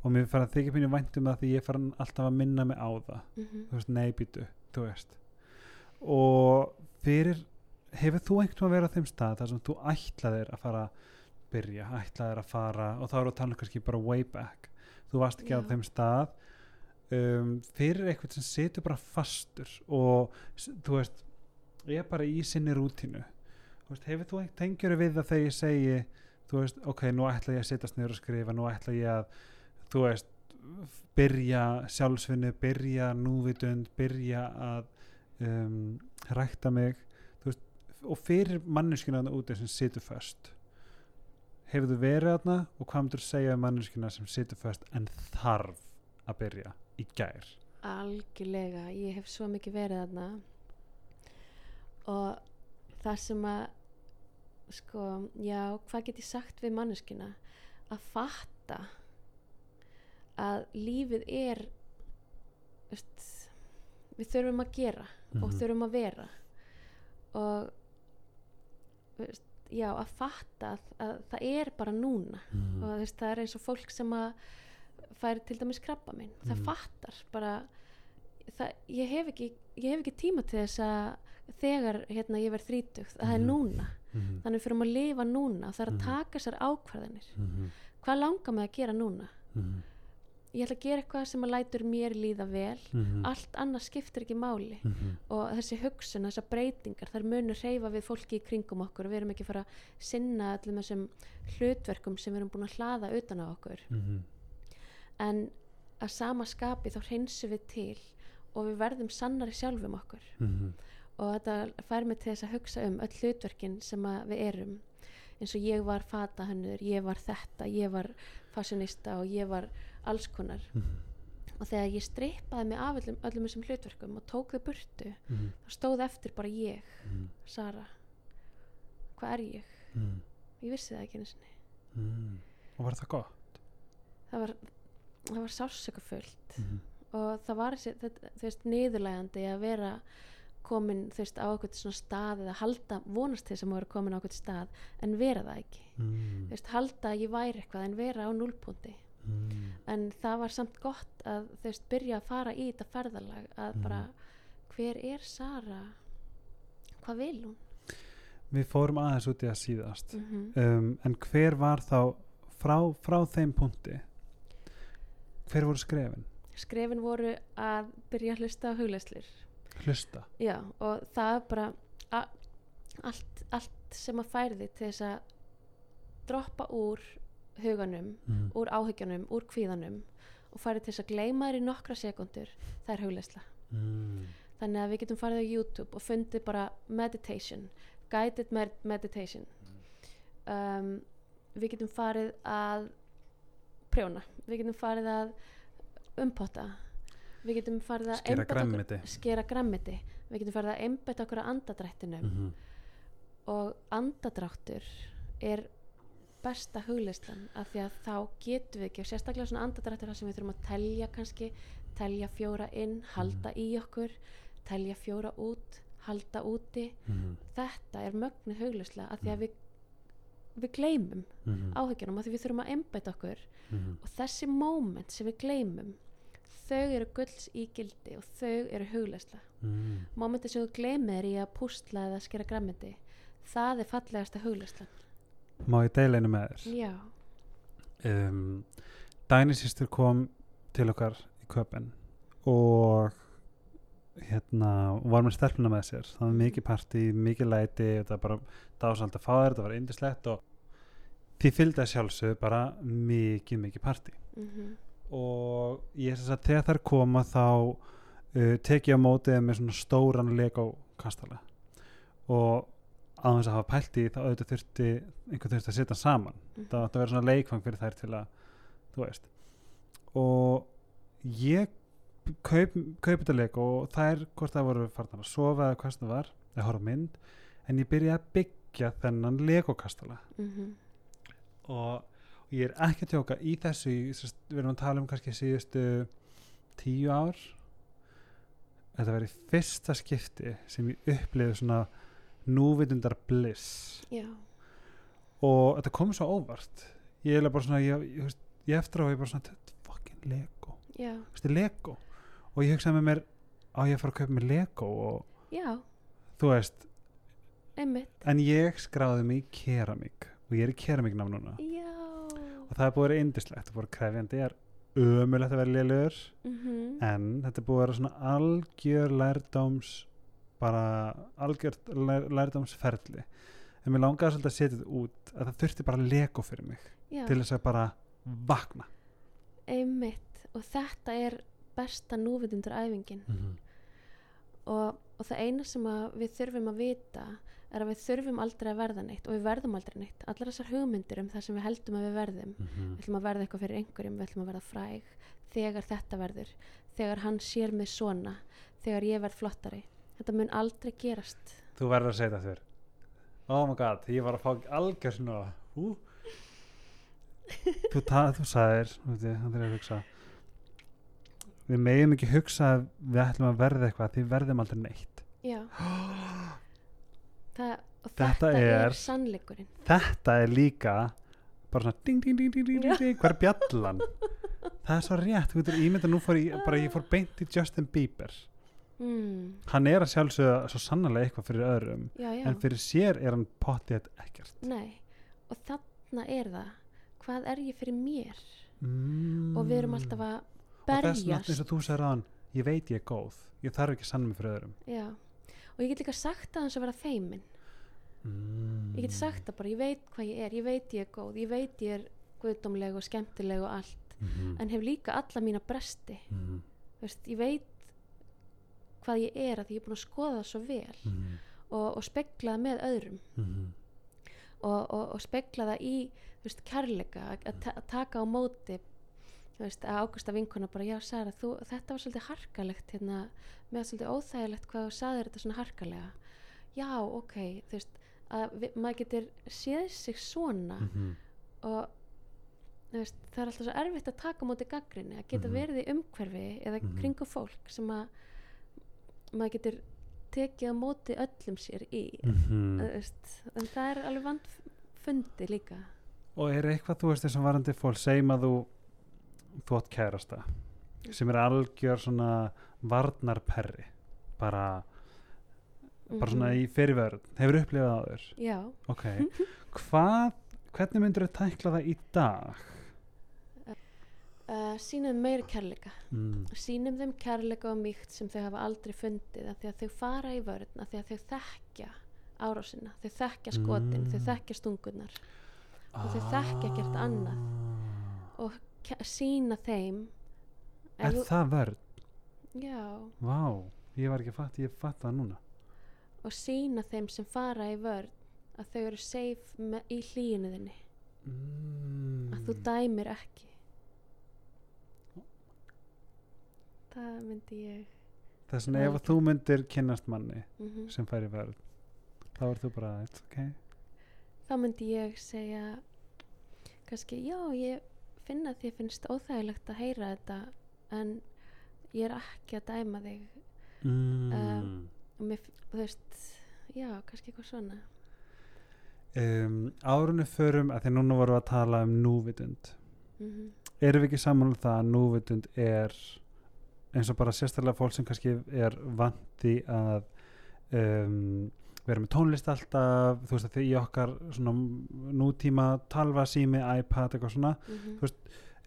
Og mér fara að þykja pínu vænt um það því ég fara alltaf að minna mig á það. Mm þú veist, nei býtu, þú veist. Og fyrir hefur þú einhvern veginn verið á þeim stað þar sem þú ætlaðir að fara að byrja, ætlaðir að fara og þá eru að tala kannski bara way back. Þú varst ekki á Já. þeim stað. Um, fyrir eitthvað sem setur bara fastur og þú veist, ég er bara í sinni veist, hefur þú einhvern tengjur við það þegar ég segi veist, ok, nú ætla ég að setjast niður og skrifa nú ætla ég að, þú veist byrja sjálfsvinni byrja núvitund, byrja að um, rækta mig veist, og fyrir manneskina úti sem situr föst hefur þú verið þarna og hvað myndur segja um manneskina sem situr föst en þarf að byrja í gær? Algjörlega, ég hef svo mikið verið þarna og það sem að sko, já, hvað get ég sagt við manneskina að fatta að lífið er veist, við þurfum að gera og Mhm. þurfum að vera og veist, já, að fatta að, að það er bara núna mm. og þú veist, það er eins og fólk sem að fær til dæmis krabba minn það Mm. fattar bara það, ég, hef ekki, ég hef ekki tíma til þess að þegar hérna, ég verð þrítug það er Mhm. núna, mm. þannig fyrir að lifa núna og það er að Mhm. taka sér ákvarðanir hvað langar mig að gera núna ég ætla að gera eitthvað sem að lætur mér líða vel Mm. allt annað skiptir ekki máli Mm. og þessi hugsun, þessar breytingar þær munur hreyfa við fólki í kringum okkur við erum ekki fara að sinna öllum þessum hlutverkum sem við erum búin að hlaða utan á okkur Mm. en að sama skapi þá hreinsum við til og við verðum sannari sjálfum okkur. Og þetta fær mig til þess að hugsa um öll hlutverkin sem við erum eins og ég var fatahönnur, ég var þetta ég var fashionista og ég var alls konar Mm. og þegar ég strippaði mig af öllum, öllum þessum hlutverkum og tók þau burtu Mm. þá stóð eftir bara ég, Mm. Sara hvað er ég? Mm. Ég vissi það ekki einu sinni Mm. og var það gott það var, það var sásökafullt mm. og það var þetta, þú veist, niðurlægandi að vera komin, þú veist, á okkur svona stað eða halda, vonast þess að maður er komin á okkur stað en vera það ekki. Þú Mm. veist, halda að ég væri eitthvað en vera á núlpunti Mm. en það var samt gott að þú veist, byrja að fara í þetta ferðalag að Mhm. bara, hver er Sara? Hvað vil hún? Við fórum aðeins út í að síðast. Mm um, en hver var þá frá, frá þeim punkti? Hver voru skrefin? Skrefin voru að byrja að hlusta á hugleislur hlusta já, og það er bara allt, allt sem að færði til þess að droppa úr huganum, mm. úr áhyggjanum, úr kvíðanum og færði til þess að gleyma þér í nokkra sekundur það er hugleysla Mm. þannig að við getum farið á YouTube og fundið bara meditation guided med meditation um, við getum farið að prjóna við getum farið að umpotta við getum farið að Skera grænmeti. skera grammiti við getum farið að einbetta okkur að andadrættinum Mhm. og andadráttur er besta hugleyslan af því að þá getum við ekki og sérstaklega svona andadrættur þar sem við þurfum að telja kannski telja fjóra inn, halda í okkur telja fjóra út halda úti Mhm. þetta er mögnu hugleysla af því að við við gleymum Mhm. áhyggjunum af því við þurfum að einbæta okkur Mhm. og þessi moment sem við gleymum þau eru gulls í gildi og þau eru hugleysla Mhm. momenti sem þú gleymir í að pústla eða skera grammiti það er fallegasta hugleyslan Má ég deila einu með þér? já, um, Dæni sýstur kom til okkar í köpen og hérna var með stelpuna með sér. Það var mikið partí, mikið læti þetta var bara dásald að fá þér þetta var indislegt og því fylgdi að sjálfsög bara mikið, mikið partí. Mm og ég þess að þegar þær koma þá uh, tek ég á mótið með svona stóran Lego kastala og á þess að hafa pælt í þá auðvitað þurfti einhver þurfti að setja saman Mhm. það átti að vera svona leikfang fyrir þær til að þú veist og ég kaup, kaup þetta Lego og þær hvort það voru farnar að sofa eða hvað það var eða horfa mynd en ég byrja að byggja þennan Lego kastala -hmm. og og ég er ekki að tjóka í þessu við erum að tala um kannski síðustu tíu ár. Þetta verið fyrsta skipti sem ég upplifði svona núvitundar bliss. Já, og þetta kom svo óvart. Ég er bara svona ég, ég, ég, eftir á ég bara svona þetta er fucking Lego. Þetta er Lego. Og ég hugsaði með mér á ég að fara að kaupa mér Lego og já. þú veist einmitt, en ég skráði mig í keramík. Og ég er í keramíknám núna. Já það er búið að vera indislegt og búið að krefjandi ég er ömulegt að vera lélugur mm en þetta er búið að vera svona algjör lærdóms bara algjör lær, lærdómsferli. En mér langaði svolítið að setja þetta út að það þurfti bara lego fyrir mig já, til þess að bara vakna. Einmitt og þetta er besta núvitundur æfingin mm -hmm. og, og það eina sem við þurfum að vita er að við þurfum aldrei að verða neitt og við verðum aldrei neitt. Allar þessar hugmyndir um það sem við heldum að við verðum við ætlum að verða eitthvað fyrir einhverjum við ætlum að verða fræg þegar þetta verður þegar hann sér mig svona þegar ég verð flottari. Þetta mun aldrei gerast. Þú verður að segja þetta þér. Oh my god, ég var að fá algjör svona hú þú, þú sagðir við megum ekki hugsa að við ætlum að verða eitthvað því verðum aldrei neitt. Já. Það, og Þetta þetta, er, er- sannleikurinn. Þetta er líka bara svona ding ding ding hver er bjallan? Það er svo rétt, þú veitur, ímynda nú fór ég bara ég fór beint í Justin Bieber. Mm, hann er að sjálfsögða svo sannlega eitthvað fyrir öðrum já, já, en fyrir sér er hann pottið ekkert. Nei og þarna er það. Hvað er ég fyrir mér? Mm. og við erum alltaf að og þess vegna eins berjast. og þú sagði ráðan ég veit ég er góð, ég þarf ekki að sanna mig fyrir öðrum. Já. Og ég get líka sagt að hans að vera feimin mm. ég get sagt það bara, ég veit hvað ég er ég veit ég er góð, ég veit ég er guðdómleg og skemmtileg og allt mm. en hef líka alla mína bresti mm. Veist, ég veit hvað ég er að ég er búin að skoða það svo vel mm. og, og spegla það með öðrum mm. og, og, og spegla það í veist, kærleika að, að, að taka á móti þú veist, að águst að vinkona bara, já Sara, þú, þetta var svolítið harkalegt hérna, með svolítið óþægilegt hvað þú saðir þetta svona harkalega já, ok, þú veist að við, maður getur séð sig svona Mm. og þú veist, það er alltaf svo erfitt að taka á móti gaggrinni, að geta Mhm. verið í umhverfi eða Mhm. kringu fólk sem að maður getur tekið á móti öllum sér í Mm. þú veist, en það er alveg vandfundi líka og er eitthvað þú veist þessum varandi fólk segjum að þú þú átt kærasta sem er algjör svona varnarperri bara bara svona Mhm. í fyrirverð hefur upplifað það áður já, ok, hvað hvernig myndur þú tækla það í dag uh, sínum meiri kærleika mm. sínum þeim kærleika og mýkt sem þau hafa aldrei fundið af því að þau fara í vörn af því að þau þekkja árásina þau þekkja skotin, Mm. þau þekkja stungurnar Og þau þekkja ekkert annað. og sína þeim ef Er þú- það verð? já, Vá, ég var ekki að fatta, ég fatt það núna. og sína þeim sem fara í vörn að þau eru safe í hlýinu þinni Mm. að þú dæmir ekki það myndi ég Þess vegna ef að þú myndir kynnast manni mm sem fær í verð, þá er þú bara, it's ok. þá myndi ég segja kannski, já, ég finna að því finnst óþægilegt að heyra þetta en ég er ekki að dæma þig Mm. Og mér, þú veist já, kannski eitthvað svona um, árunni förum, að því núna vorum við að tala um núvitund. mm Erum við ekki saman um það að núvitund er eins og bara sérstaklega fólk sem kannski er vandi að um, vera með tónlist alltaf, þú veist að því okkar svona nútíma talva sími, iPad eitthvað svona, -hmm. Þú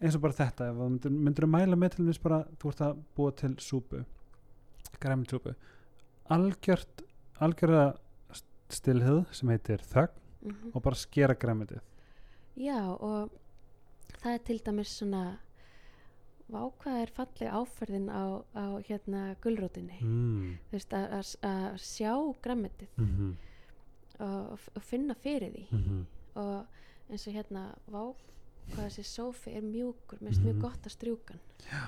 eins og bara þetta, myndir, myndir að mæla með til dæmis bara, þú ert að búa til súpu græmitsúpu algjört algjörða stilhið sem heitir þögn Mhm. og bara skera græmitið Já og það er til dæmis svona vákvað er falleg áferðin á, á hérna gulrótinni mm. þú veist að, að, að sjá græmitið mm -hmm. og, og finna fyrir því Mm -hmm. og eins og hérna vá hvað þessi sófi er mjúkur mér finnst Mhm. mjög gott að strjúkan Já.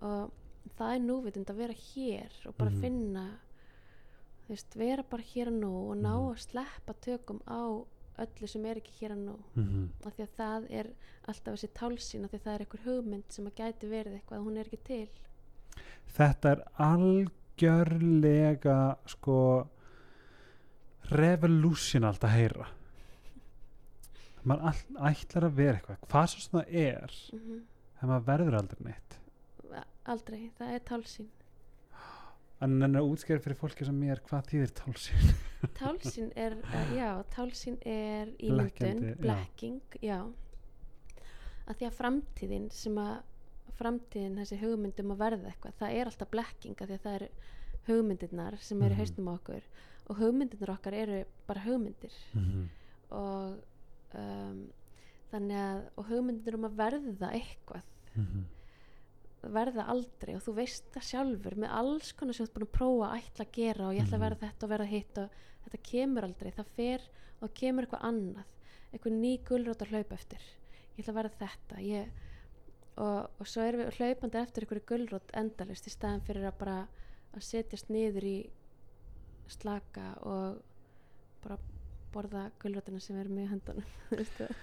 og það er núvitund að vera hér og bara Mhm. finna þú veist, vera bara hér og nú og ná Mhm. að sleppa tökum á öllu sem er ekki hér og nú. Mm -hmm. af því að það er alltaf þessi tálsýn af því að það er einhver hugmynd sem að gæti verið eitthvað að hún er ekki til. Þetta er algjörlega sko revolutionalt að heyra. Maður all, ætlar að vera eitthvað hvað svo það er mm þegar maður verður aldrei neitt. Aldrei, það er tálsýn en en að útskæra fyrir fólki sem mér hvað þýðir tálsýn tálsýn er, uh, já, tálsýn er ímyndun, já. blekking já að því að framtíðin sem að framtíðin, þessi hugmyndum að verða eitthvað það er alltaf blekking af því að það eru hugmyndirnar sem eru mm. haustum á okkur og hugmyndirnar okkar eru bara hugmyndir mm -hmm. og um, þannig að og hugmyndir um að verða eitthvað Mhm. Verða aldrei og þú veist það sjálfur með alls konar sem þú ert búin að prófa að ætla að gera og ég ætla að Mhm. verða þetta og verða hitt og þetta kemur aldrei, það fer og kemur eitthvað annað eitthvað ný gulrót að hlaupa eftir ég ætla að verða þetta ég, og, og svo erum við hlaupandi eftir einhverju gulrót endalist í staðan fyrir að bara að setjast niður í slaka og bara borða gulrótina sem er með höndunum þú veist það.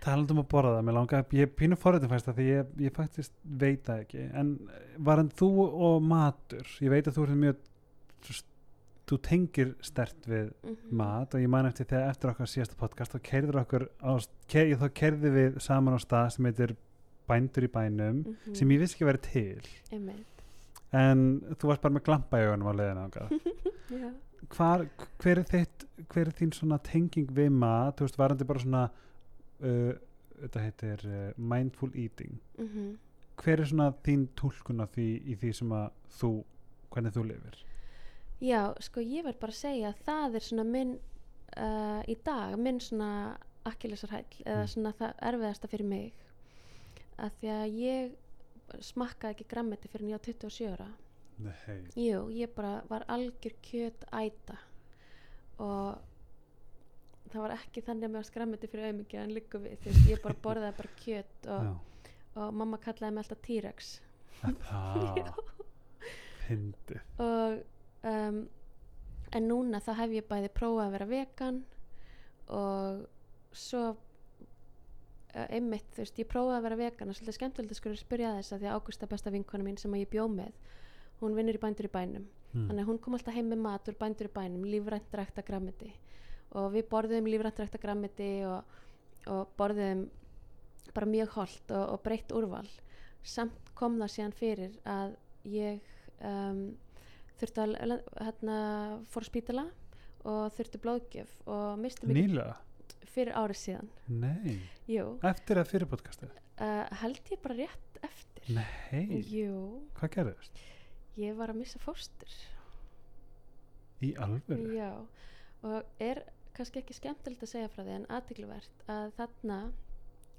Talandum að borða það, mér langar ég pínu forritin fæst það því ég, ég faktist veit það ekki en var hann þú og matur ég veit að þú ert mjög þú- tengir stert við Mhm. mat og ég man eftir þegar eftir okkar síðasta podcast þá kerður okkur á, ker, þá kerði við saman á stað sem heitir bændur í bænum Mhm. sem ég vissi ekki vera til Einmitt. en þú varst bara með glampa í augunum á leiðina ángað Já. hvar, hver er þitt hver er þín svona tenging við mat þú veist, varandi bara svona uh, þetta heitir uh, mindful eating Mhm. hver er svona þín túlkun af því í því sem að þú, hvernig þú lifir Já, sko ég verð bara að segja að það er svona minn uh, í dag, minn svona akkilesarhæll eða Mm. svona það erfiðasta fyrir mig að því að ég smakkaði ekki grammeti fyrir nýja 27 ára Nei. Jú, ég bara var algjör kjöt æta og það var ekki þannig að mér var skrammeti fyrir auðmikið en líka við, þú veist, ég bara borðaði bara kjöt og, og mamma kallaði mig alltaf T-Rex. Það fyndið. Og um, en núna þá hef ég bæði prófað að vera vegan og svo uh, einmitt, þú veist, ég prófaði að vera vegan og svolítið skemmtilegt að skulle spyrja þess að því að Ágústa besta vinkona mín sem að ég bjó með hún vinnur í bændur í bænum. Mm. þannig að hún kom alltaf heim með mat úr bændur í bænum lífrænt rækta grammiti og við borðum lífrænt rækta grammiti og, og borðum bara mjög holdt og, og breytt úrval. Samt kom það síðan fyrir að ég um, þurfti að hérna, fór spítala og þurfti blóðgjöf og misti mig nýlega? fyrir árið síðan. Nei, Jú, eftir að fyrir podcastið? Uh, held ég bara rétt eftir. Nei, Jú, hvað gerðist? ég var að missa fóstur. Í alvöru? Já, og er kannski ekki skemmtilegt að segja frá því en aðtikluvert að þarna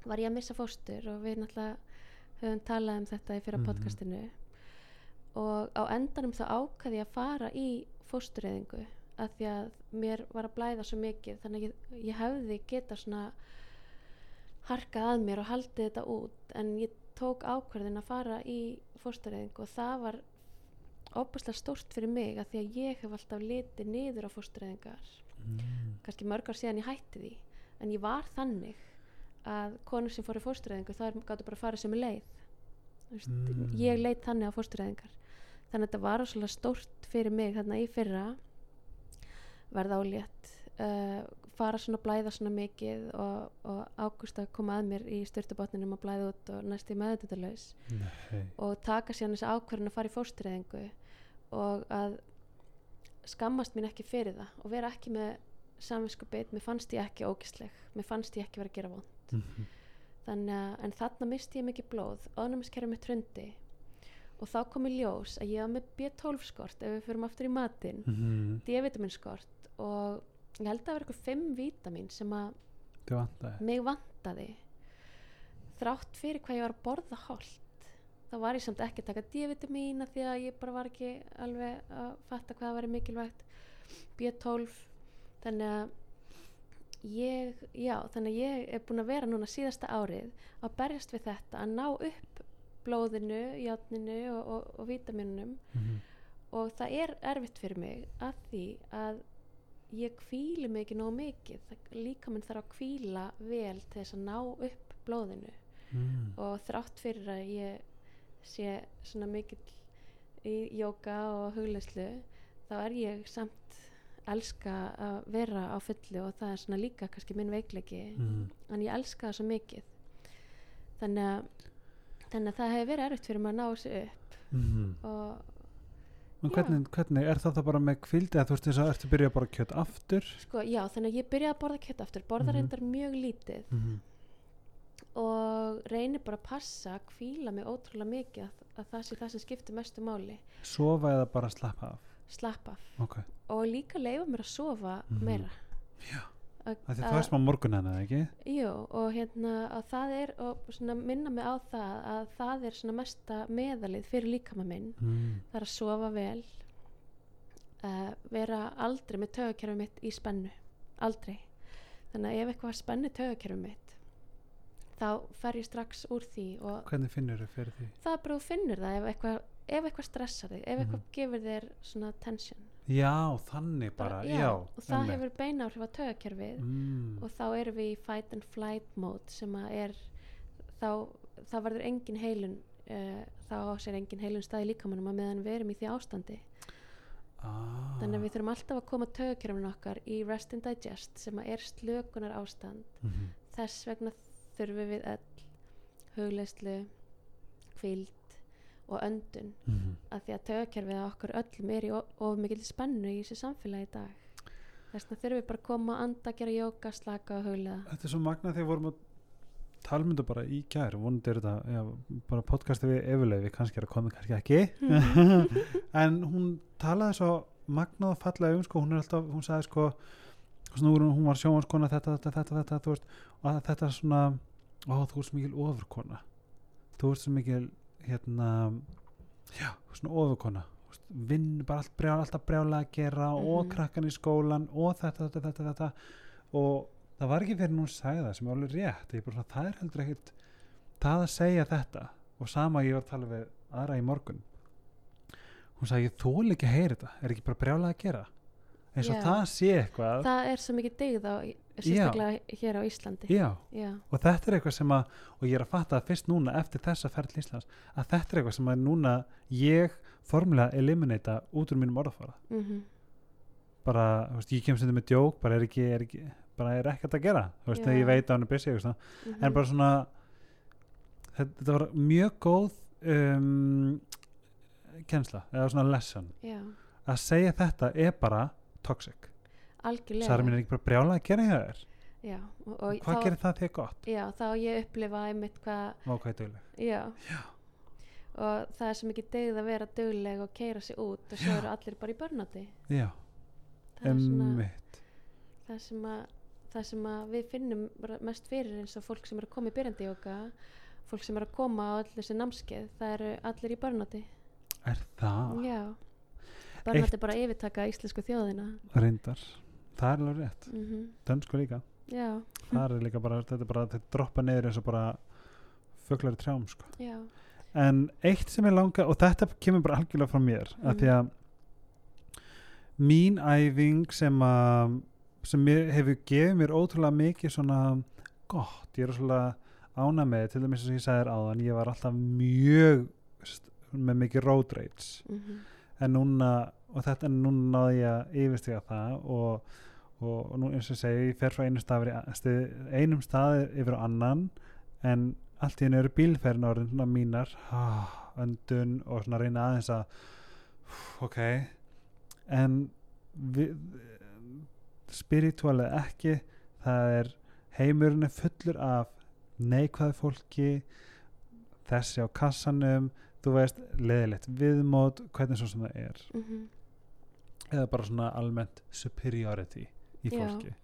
var ég að missa fóstur og við náttúrulega höfum talað um þetta í fyrra Mhm. podcastinu. Og á endanum þá ákvaði ég að fara í fóstureyðingu af því að mér var að blæða svo mikið þannig að ég, ég hefði geta svona harkað að mér og haldið þetta út. En ég tók ákverðin að fara í fóstureyðingu og það var óbúslega stórt fyrir mig af því að ég hef alltaf litið niður á fóstureyðingar mm. kannski mörg ár síðan ég hætti því en ég var þannig að konur sem fór í fóstureyðingu það gáttu bara að fara sem leið Þú veist, Mm. ég leit þannig á fóstureyðingar þannig að þetta var svolítið stórt fyrir mig þarna í fyrra verða álétt uh, fara svona að blæða svona mikið og, og ágúst að koma að mér í styrtubotninum að blæða út og næst í meðutundalaus Nei. og taka síðan þessi ákvörðin að fara í fóstureyðingu og að skammast mín ekki fyrir það og vera ekki með samvinskupið, mér fannst ég ekki ógisleg mér fannst ég ekki vera að gera von Mhm. þannig að, en þarna misti ég mikið blóð ónumiskerfi mitt hrundi og þá kom í ljós að ég var með B12 skort ef við fyrir aftur í matinn Mhm. D-vitamin skort og ég held að það var eitthvað 5 vítamin sem að mig vantaði þrátt fyrir hvað ég var að borða holt þá var ég samt ekki að taka D-vitamin af því að ég bara var ekki alveg að fatta hvað var mikilvægt B12 þannig að ég, já, þannig að ég er búin að vera núna síðasta árið að berjast við þetta að ná upp blóðinu, játninu og, og, og vítaminunum Mhm. og það er erfitt fyrir mig að því að ég kvíli mig ekki nóg mikið Það- líkaminn þarf að kvíla vel til þess að ná upp blóðinu Mm. og þrátt fyrir að ég sé svona mikill í jóka og hugleyslu þá er ég samt elska að vera á fullu og það er svona líka kannski minn veikleiki Mhm. en ég elska það svo mikið þannig að, þannig að það hefur verið erfitt fyrir mig að ná þessu upp Mhm. og hvernig, hvernig, er það það bara með kvildi að þú veist þess að ertu byrjað bara kjött aftur? sko já þannig að ég byrjaði að borða kjött aftur borða Mhm. reyndar mjög lítið Mm og reynir bara að passa að kvíla mig ótrúlega mikið að, að það sé það sem skiptir mestu máli Sofa eða bara slappa af? slappa af Ok. og líka leifa mér að sofa Mhm. meira Já. að, Það er smá morgun hennar, ekki? jú, og hérna að það er og svona minna mig á það að það er svona mesta meðalið fyrir líkama minn Mm. það er að sofa vel uh, vera aldrei með tögakerfi mitt í spennu aldrei þannig að ef eitthvað spenni tögakerfi mitt þá fer ég strax úr því Hvernig finnur þau fyrir því? það er bara að finnur það ef eitthvað, ef eitthvað stressar þig ef Mhm. eitthvað gefur þér svona tension Já, þannig bara, já. og það einmitt. hefur beina áhrif á tögakerfið Mm. og þá erum við í fight and flight mode sem að er þá, þá verður engin heilun uh, þá sér engin heilun stað í líkamannum að meðan við erum í því ástandi ah. þannig að við þurfum alltaf að koma tögakerfinu okkar í rest and digest sem að er slökunar ástand Mhm. þess vegna þurfum við öll hugleyslu kvíld og öndun. Mhm. að því að tögakerfið á okkur öllum er í of mikil spennu í þessu samfélagi í dag. Þess vegna þurfum við bara að koma að anda, gera jóka, slaka og huglega Þetta er svo magnað þegar vorum að þetta bara í gær. Vonandi er þetta, já, bara podcasti við Efuleif, við kannski er að koma, kannski ekki. En hún talaði svo magnað og fallega um sko, hún er alltaf, hún sagði sko snúður, hún var sjónvarskona þetta, þetta, þetta, þetta, þú veist og að þetta er svona, ó þú svo mikil ofurkona. Þú svo mikil hérna já, svona ofurkona. Veist, vinn bara allt brjál, alltaf brjála að gera og Mhm. krakkan í skólan og þetta, þetta, þetta, þetta og það var ekki fyrir hún sagði það sem er alveg rétt. Ég bara, svona, það er heldur ekkit það að segja þetta. Og sama ég var að tala við aðra í morgun. Hún sagði ég þól ekki að heyra þetta. Er ekki bara brjálað að gera eins og Já. það sé eitthvað. Það er svo mikið dygð á, sérstaklega hér á Íslandi. Já, já, og þetta er eitthvað sem að og ég er að fatta að fyrst núna eftir þessa ferð til Íslands að þetta er eitthvað sem að núna ég formulega eliminata út úr mínum orðfara mm bara, þú veist, ég kem stundum með djók bara er ekki, er ekki bara er ekkert að gera þú veist, þegar ég veit að hann er busy eitthvað, Mhm. en bara svona þetta, þetta var mjög góð um, kennsla, eða svona lesson. Já, að segja þetta er bara toxic. Algjörlega. Sara mín er ekki bara brjála að gera hjá þér? Já, og, og hvað gerir það þig gott? já, þá ég upplifa einmitt hvað Vá, hvað er dugleg. Já. og það er svo mikið dygð að vera dugleg og keira sig út og svo eru allir bara í börnati já, það er svona emmitt það sem að það sem að við finnum mest fyrir eins og fólk sem er að koma í byrjandi jóka fólk sem er að koma á allir þessi námskeið það eru allir í börnáti Er það? já börnáti bara að yfirtaka íslensku þjóðina Reyndar. Það er alveg rétt. mm Dönsku líka. já, Það er líka bara, þetta er bara, þetta droppa niður eins og bara fuglar í trjám, sko. En eitt sem ég langa, og þetta kemur bara algjörlega frá mér, mm. að því að mín æfing sem að sem hefur gefið mér ótrúlega mikið svona gott, ég er svona ána með, til dæmis sem ég sagði þér áðan, ég var alltaf mjög með mikið road rage mm en núna, og þetta en núna náði ég að yfirstiga það og, og, og nú eins og segi, ég fer frá einum stað, yfir í- stið, einum stað yfir á annan en allt í henni eru bílferðin orðin svona mínar. Ah, öndun og svona reyna aðeins að ok. En við, spirituálið ekki. Það er heimurinn er fullur af neikvæðu fólki þessi á kassanum þú veist, leðilegt viðmót hvernig svo sem það er -hmm. eða bara svona almennt superiority í Já. fólki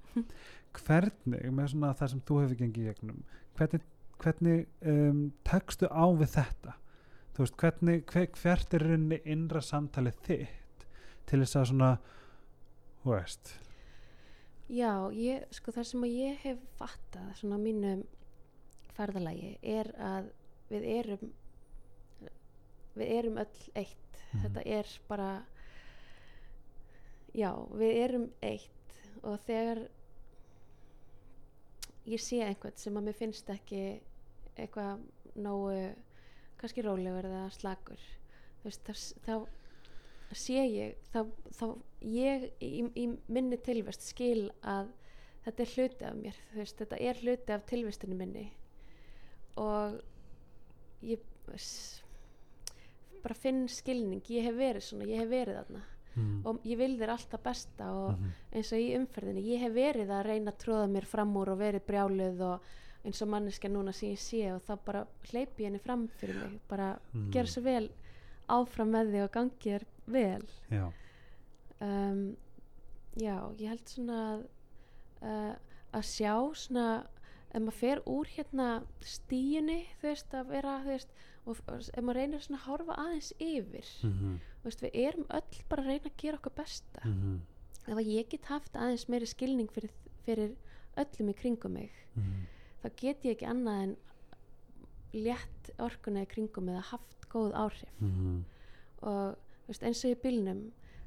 hvernig, með svona það sem þú hefur gengið í gegnum hvernig, hvernig um, tekstu á við þetta þú veist, hvernig, hver, hvert er rauninni innra samtalið þitt til þess að svona þú veist Já, ég, sko það sem að ég hef fattað svona á mínu ferðalagi er að við erum við erum öll eitt. Mhm. þetta er bara já, við erum eitt. Og þegar ég sé einhvern sem að mér finnst ekki eitthvað nógu kannski rólegur eða slagur veist, þá, þá sé ég þá, þá ég í, í minni tilvest skil að þetta er hluti af mér veist, þetta er hluti af tilvestinu minni. Og ég bara finn skilning ég hef verið svona, ég hef verið þarna mm. og ég vil þér alltaf besta og Mhm. eins og í umferðinni, ég hef verið að reyna að tróða mér fram úr og verið brjáluð og eins og manneska núna sem ég sé og þá bara hleypi ég henni fram fyrir mig bara Mm. gera svo vel áfram með þig og gangi þér vel já, um, já, ég held svona að, uh, að sjá svona ef maður fer úr hérna stíunni, þú veist, að vera þú veist, og ef maður reynir svona að horfa aðeins yfir, mm þú veist, við erum öll bara að reyna að gera okkar besta -hmm. ef að ég get haft aðeins meiri skilning fyrir, fyrir öllum í kringum mig Mm þá get ég ekki annað en létt orkuna í kringum eða haft góð áhrif -hmm. og veist, eins og í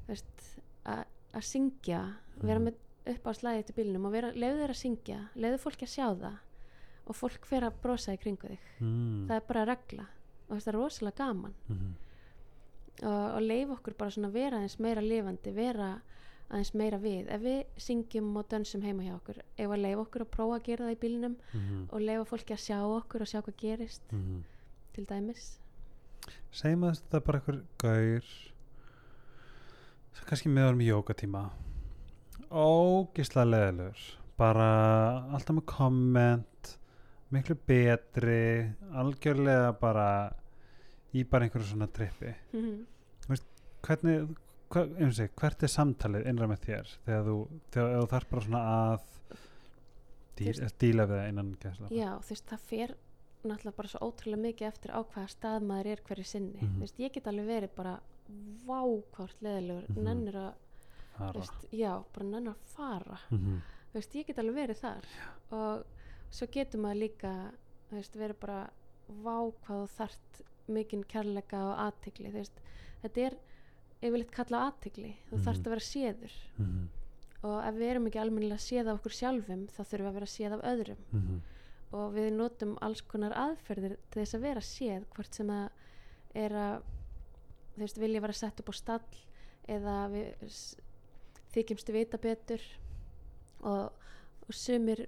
veist, að að syngja vera Mhm. með upp á slæði til bílnum og leiðu þeir að syngja leiðu fólki að sjá það og fólk fer að brosa í kringu þig mm. það er bara regla og það er rosalega gaman. -hmm. og, og leif okkur bara svona vera aðeins meira lifandi vera aðeins meira við. Ef við syngjum og dönsum heima hjá okkur ef að leif okkur að prófa að gera það í bílnum Mm og leifa fólki að sjá okkur og sjá hvað gerist -hmm. til dæmis. Segjum að þetta er bara einhver gaur kannski með honum í jókatíma ógislega leðilegur bara alltaf með komment miklu betri algjörlega bara í bara einhverju svona trippi. Hvernig hva, sé, hvert er samtalið innra með þér þegar þú, þegar þú þarf bara svona að dí, Þú díla við það innan gæsla já þú veist það fer náttúrulega bara svo ótrúlega mikið eftir á hvaða stað maður er hverju sinni. Mhm. þú veist ég get alveg verið bara vákvárt leðilegur Mhm. nennir að þú fara veist, já bara nennir að fara. Mm -hmm. þú veist ég get alveg verið þar. Og svo getur maður líka þú veist verið bara vákvað og þart mikinn kærleika og aðtegli þetta er yfirleitt kallað aðtegli þú Mhm. þarft að vera séður. Mm og ef við erum ekki almennilega séð af okkur sjálfum þá þurfum við að vera séð af öðrum. -hmm. og við notum alls konar aðferðir til þess að vera séð hvort sem það er að þú veist vilja vera sett upp á stall eða við s- þykjumst vita betur. Og, og sumir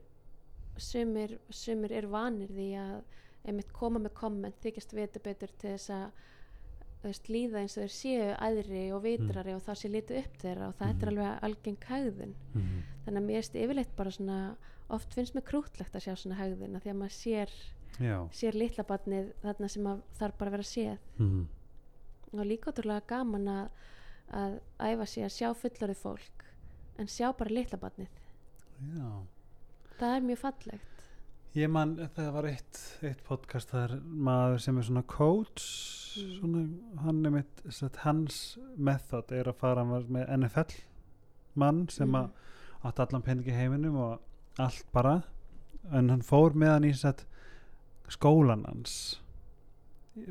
sumir, sumir er vanir því að einmitt koma með komment þykjast vita betur til þess að veist, líða eins og þeir séu æðri og vitrari og það sé litið upp þeirra og það Mhm. er alveg algeng hegðun. Mm þannig að mér erst yfirleitt bara svona oft finnst mér krútlegt að sjá svona hegðun af því að maður sér, sér litla barnið þarna sem að þarf bara að vera séð. Mm og líka ótrúlega gaman að, að æfa sig að sjá fullorðið fólk en sjá bara litla barnið. Já. Það er mjög fallegt Ég man, það var eitt, eitt podcast það er maður sem er svona coach Mm. svona, hann er mitt sett, hans method er að fara með NFL mann sem að átti allan peningi heiminum og allt bara en hann fór með hann í sett, skólan hans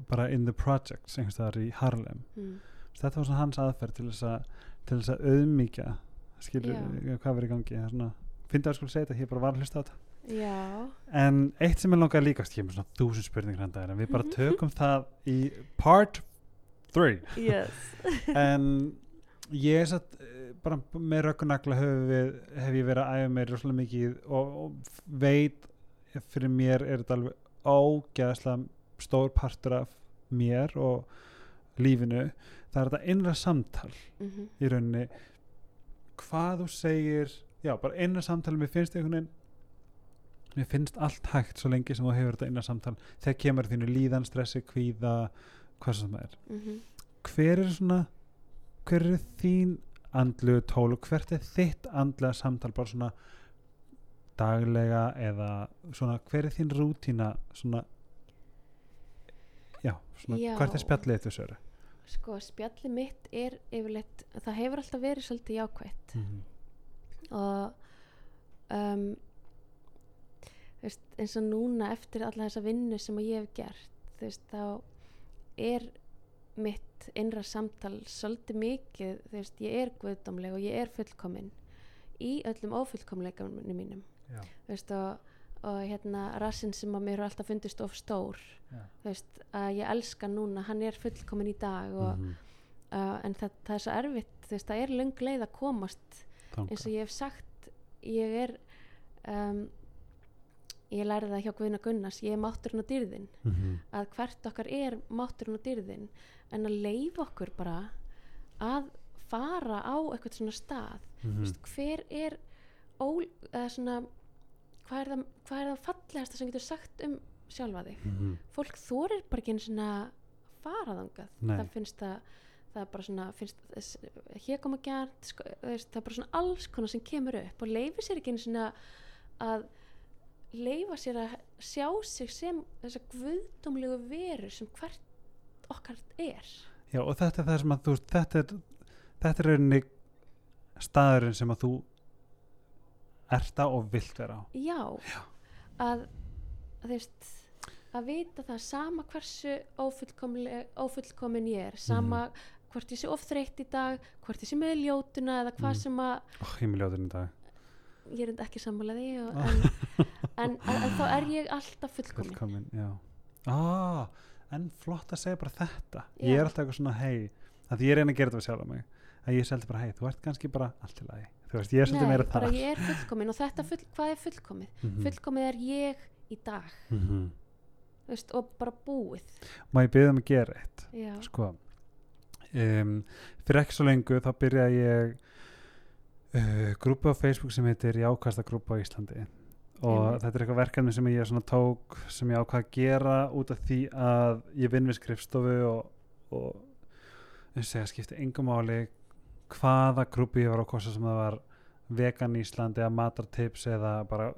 bara in the projects einhvers staðar í Harlem mm. þetta var svona hans aðferð til þess að til þess að auðmíkja skilur Já. hvað verið í gangi finnst að sko segja þetta, ég bara var að hlusta á þetta já, En eitt sem er langar líka ég kemur svona þúsund spurningar hann en við bara Mhm. tökum það í part 3 yes. En ég er satt bara með rökkunagla hef, við, hef ég verið að æfa mér rosalega mikið og, og veit fyrir mér er þetta alveg ógeðslega stór partur af mér og lífinu. Það er þetta innra samtal mm í rauninni. Hvað þú segir já, bara innra samtal mér finnst einhvern veginn mér finnst allt hægt svo lengi sem þú hefur þetta innra samtal þegar kemur þínu líðan, stressi, kvíða hvað sem það er -hmm. hver er svona hver er þín andlu tól og hvert er þitt andlega samtal bara svona daglega eða svona hver er þín rútína svona já, svona Já. hvert er spjallið þessu sko spjalli mitt er yfirleitt það hefur alltaf verið svolítið jákvætt mm -hmm. og um, veist, eins og núna eftir alla þessa vinnu sem ég hef gert veist, þá er mitt innra samtal svolítið mikið, þú veist, ég er guðdómleg og ég er fullkomin í öllum ófullkomleikunum mínum já, þú veist, og, og hérna rassin sem að mér er alltaf fundist of stór já. þú veist, að ég elska núna hann er fullkomin í dag og, Mhm. uh, en það, það er svo erfitt þú veist, það er löng leið að komast Þangað. eins og ég hef sagt ég er um, ég lærði það hjá Guðna Gunnars ég er mátturinn og dyrðin Mhm. að hvert okkar er mátturinn og dyrðin en að leifa okkur bara að fara á eitthvað svona stað mm. hver er ól, svona hvað er, það, það fallegasta sem getur sagt um sjálfa þig Mhm. fólk þorir bara ekki einu svona fara þangað Nei. það finnst það það er bara svona, finnst hér koma gert sko, það er bara svona alls konar sem kemur upp og leifir sér ekki einu svona að leifa sér að sjá sig sem þessa guðdómlegu veru sem hvert okkar er Já, og þetta er það sem að þú þetta er, þetta er rauninni staðurinn sem að þú ert á og vilt vera á. já, að að þú veist að vita það sama hversu ófullkomin ég er sama hvort ég sé of þreytt í dag hvort ég sé með ljótuna eða hvað Mhm. sem að Ó, ég er með ljóðin í dag. Ég er enda ekki sammála því og, Ah. en, en, en, en þá er ég alltaf fullkomin Fullkomin. Ah, en flott að segja bara þetta. Ég Já. er alltaf eitthvað svona, hei, að ég reyna að gera þetta við sjálf mig. Að ég seldi bara, hei, þú ert kannski bara allt í lagi. Þú veist, ég er Nei, meira það. ég er fullkomin og þetta full, hvað er fullkomið? Mhm. fullkomið er ég í dag Mhm. þú veist, og bara búið Má ég byrja um að gera eitt? sko um, fyrir ekki svo lengu þá byrjaði ég uh, grúpa á Facebook sem heitir Jákasta grúpa á Íslandi. Og þetta er eitthvað verkefni sem ég tók sem ég ákvað að gera út af því að ég vinn við skrifstofu og, og segja skipti engum máli hvaða grúpi ég var á kosa sem það var vegan Íslandi eða matartips eða bara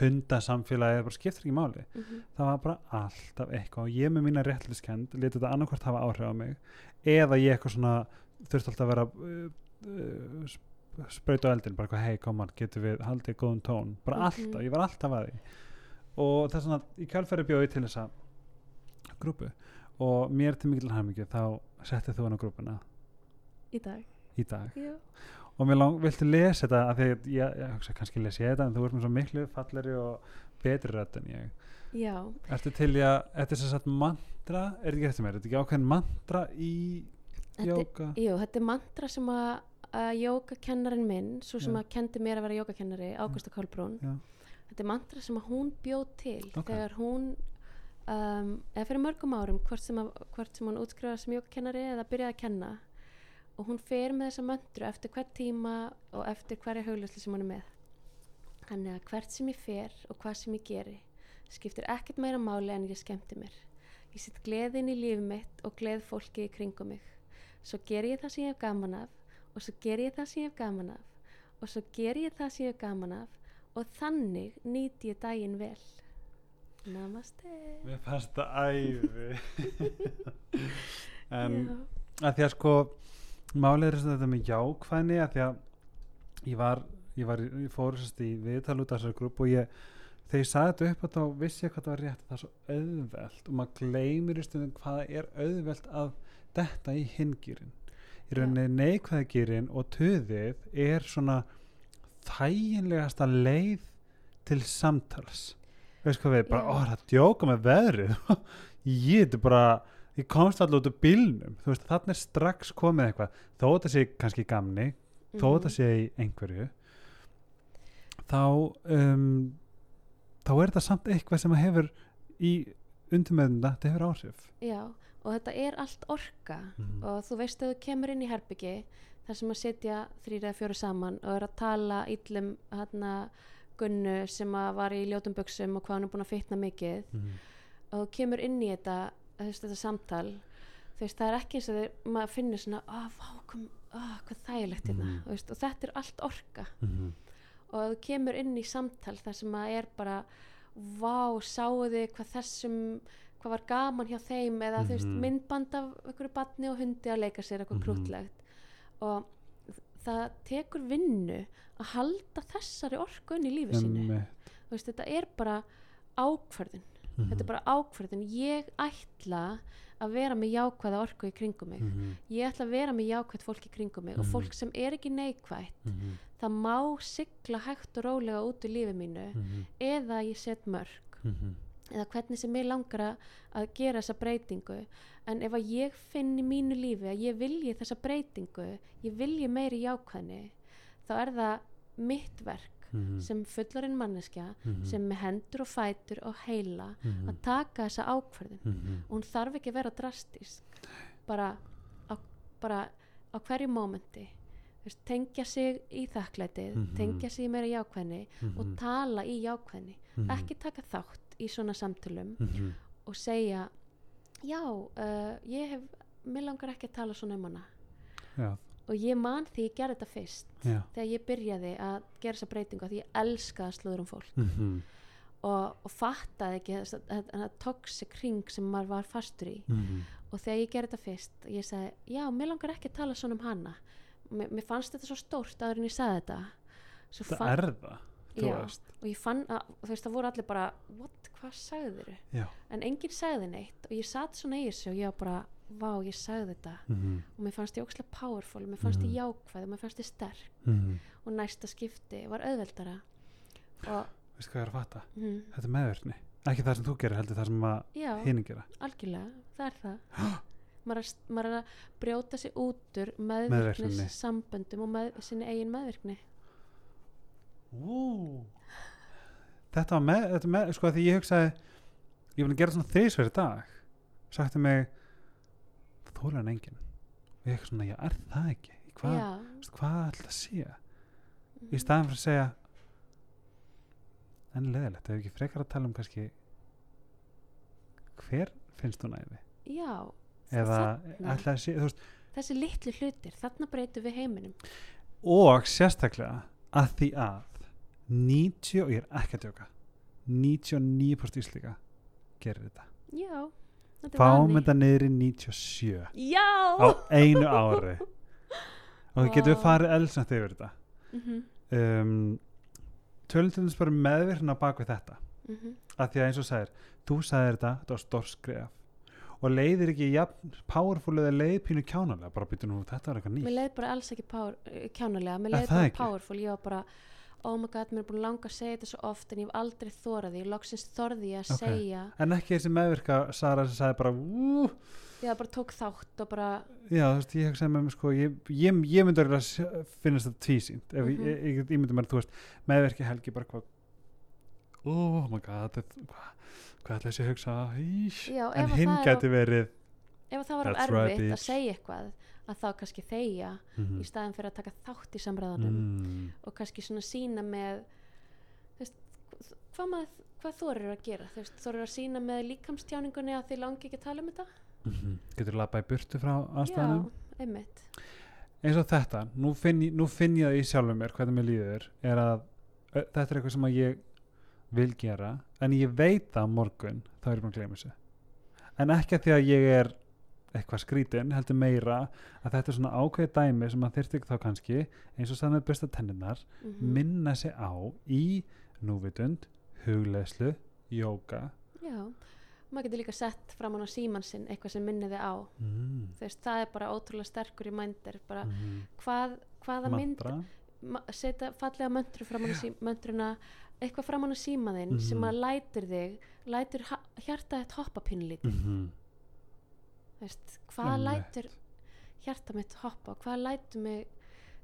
hundasamfélagi, það bara skiptir ekki máli. Mm það var bara alltaf eitthvað. Og ég með mína réttliskend leti þetta annarkvort hafa áhrif á mig eða ég eitthvað svona þurfti alltaf að vera uh, uh, sp- sprauta á eldin, bara hei koman, getur við haldið góðum tón, bara Mhm. alltaf, ég var alltaf að því. Og það er svona í kjálfæri bjóði til þessa grúpu. Og mér til mikil hæmingi þá settið þú hann á grúpuna. Í dag? Í dag. Og mér lang, viltu lesa þetta? Af því að ég, ég hugsa kannski lesi ég þetta en þú ert með svo miklu falleri og betri rödd en ég. Já, Ertu til í að, þetta er sem sagt mantra, er þetta ekki eftir mér, er þetta ekki ákveðin mantra í Þetta- jóka? jú, þetta er mantra sem að að jógakennarin minn, svo sem Já. að kendi mér að vera jógakennari, Ágústa Kolbrún Já. þetta er mantra sem hún bjóð til Ok. þegar hún um, eða fyrir mörgum árum hvort sem, að, hvort sem hún útskrifaði sem jógakennari eða byrjaði að kenna og hún fer með þessa möndru eftir hvert tíma og eftir hverja hauglæslu sem hún er með þannig að hvert sem ég fer og hvað sem ég geri skiptir ekkert meira máli en ég skemmti mér ég sitt gleðin í líf mitt og gleð fólki í kringum mig svo ger ég það sem ég hef gaman af og svo ger ég það sem ég hef gaman af. Og svo ger ég það sem ég hef gaman af og þannig nýti ég daginn vel. Namaste. Mér fannst það æfi En að því að sko málið er þetta með jákvæðni að því að ég var ég, var, ég fór í viðtal út af þessari grúpp og ég þegar ég sagði þetta upp að þá vissi ég hvað það var rétt. Það er svo auðvelt og maður gleymir í stundum hvað það er auðvelt að detta í hingýrin í rauninni neikvæðgýrin og töðið er svona þæginlegasta leið til samtals. Veist hvað við, bara, ó, það er að djóka með veðrið? Ég þetta bara ég komst alltaf út úr bílnum. Þú veist, þarna er strax komið eitthvað. Þó þetta sé kannski gamni þó Mhm. þetta sé einhverju þá um, þá er þetta samt eitthvað sem að hefur í undirmeðunda, þetta hefur áhrif. Já, og þetta er allt orka Mhm. og þú veist að þú kemur inn í herbyggi þar sem að setja þrýra eða fjóru saman og er að tala íllum hérna Gunnu sem að var í ljótum buksum og hvað hann er búin að fitna mikið mm. og þú kemur inn í þetta, veist, þetta samtal þú veist, það er ekki eins og þeir maður finnir svona, að vá, kom, að, hvað þægilegt hérna, Mhm. þú veist, og þetta er allt orka Mm. og þú kemur inn í samtal þar sem að er bara vá, sáu þið hvað þessum hvað var gaman hjá þeim eða þú veist, Mhm. myndband af einhverju batni og hundi að leika sér eitthvað Mhm. krútlegt og það tekur vinnu að halda þessari orku inn í lífi sínu. Þú veist, þetta er bara ákvörðun Mhm. þetta er bara ákvörðun ég ætla að vera með jákvæða orku í kringum mig Mhm. ég ætla að vera með jákvæð fólk í kringum mig og Mhm. fólk sem er ekki neikvætt Mhm. það má sigla hægt og rólega út í lífi mínu eða ég set mörg. Eða hvernig sem ég langar að- gera þessa breytingu en ef að ég finn í mínu lífi að ég vilji þessa breytingu ég vilji meiri jákvæðni þá er það mitt verk Mhm. sem fullarinn manneskja Mhm. sem með hendur og fætur og heila Mhm. að taka þessa ákvörðin Mhm. og hún þarf ekki að vera drastísk bara á, bara á hverju mómenti tengja sig í þakklætið Mhm. tengja sig í meira jákvæðni og Mhm. tala í jákvæðni Mhm. ekki taka þátt í svona samtölum Mhm. og segja já, uh, ég hef mér langar ekki að tala svona um hana Já, og ég man því ég gerði þetta fyrst já. þegar ég byrjaði að gera þessa breytingu því ég elskaði að slúður um fólk Mhm. og, og fattaði ekki þennan toxic ring sem maður var fastur í Mhm. og þegar ég gerði þetta fyrst ég sagði, já, mér langar ekki að tala svona um hana mér, mér fannst þetta svo stórt áður en ég sagði þetta Svo Það fann- er það, Já. og ég fann að, þú veist, það voru allir bara what, hvað sagðir Já. en enginn sagði neitt og ég satt svona í þessu og ég var bara, vá, ég sagði þetta Mhm. og mér fannst ég ókslega powerful mér fannst ég Mhm. jákvæð og mér fannst ég sterk Mhm. og næsta skipti var auðveldara og Veistu hvað ég er að fatta? mm, Þetta er meðvirkni Ekki það sem þú gerir, heldur það sem hinn gera algjörlega, það er það maður er, er að brjóta sig út úr Meðvirkninni. meðvirknis samböndum og með, sinni eigin meðvirkni Ú. Þetta var með, þetta með sko því ég hugsaði ég að gera svona þrísverði dag. Sagti mig það þólar en enginn. Og ég eitthvað svona, já er það ekki? Í hvað, ætla að sé? Í staðan fyrir að segja en leðilegt, ef ekki frekar að tala um kannski hver finnst þú næði já eða ætla að sé, þú veist þessi litlu hlutir, þarna breytum við heiminum. og sérstaklega að því að 90, og ég er ekki að djóka. 99% íslíka gerir þetta. Já, þetta fáum þetta niður í 97 já! Á einu ári. Og við getum Vá. farið eldsnætt yfir þetta? Mhm, um, tölum til þess bara meðvirkna bak við þetta. Mhm. að því að eins og sagðir, þú sagðir þetta þetta var stór skref. Og leiðir ekki jafn powerful eða leið pínu kjánalega? Bara býtum nú, þetta var eitthvað mér nýtt leið bara alls ekki power, kjánulega, mér leið það bara powerful. Ég var bara, oh my god, mér er búin að langa að segja þetta svo oft en ég hef aldrei þóraði loksins þorði ég að Ok. segja. En ekki þessi meðvirka Sara sem sagði bara úúú ég bara tók þátt og bara Já, þú veist, ég hugsaði með mér sko, ég, ég, ég myndi að finnast þetta tvísýnt ef Mhm. ég, ég, ég, myndi mér, þú veist, meðverki helgi bara hvað oh my god, hvað, hvað ætla þessi að hugsa? Já, en að hinn það gæti verið ef það var That's right, erfitt að segja eitthvað að þá kannski þegja mm, í staðin fyrir að taka þátt í samræðanum mm, og kannski svona sína með þú veist, hvað, maður, hvað þorir að gera þú þorir að sína með líkamstjáningunni að þið langi ekki að tala um þetta. Mm, getur labba í burtu frá aðstæðanum já, einmitt. Eins og þetta, nú finn, nú finn ég það í sjálfum mér hvernig mér líður er að þetta er eitthvað sem að ég vil gera en ég veit það morgun þá er ég búin að gleyma þessu. En ekki að því að ég er eitthvað skrítin heldur meira að þetta er svona ákveði dæmi sem að þyrfti þá kannski eins og sagði með besta tenninar mhm. minna sig á í núvitund, hugleðslu jóka Já, maður getur líka sett fram á síman sinn eitthvað sem minni þið á mm. veist, það er bara ótrúlega sterkur í mændir bara mm. hvað, hvaða mynd setja fallega möndru fram á sí, möndruna eitthvað fram á síma þinn sem Mhm. að lætur þig lætur ha- hjarta þitt hoppa pínlítið mm þú veist, hvað Einmitt. lætur hjarta mitt hoppa hvað lætur mig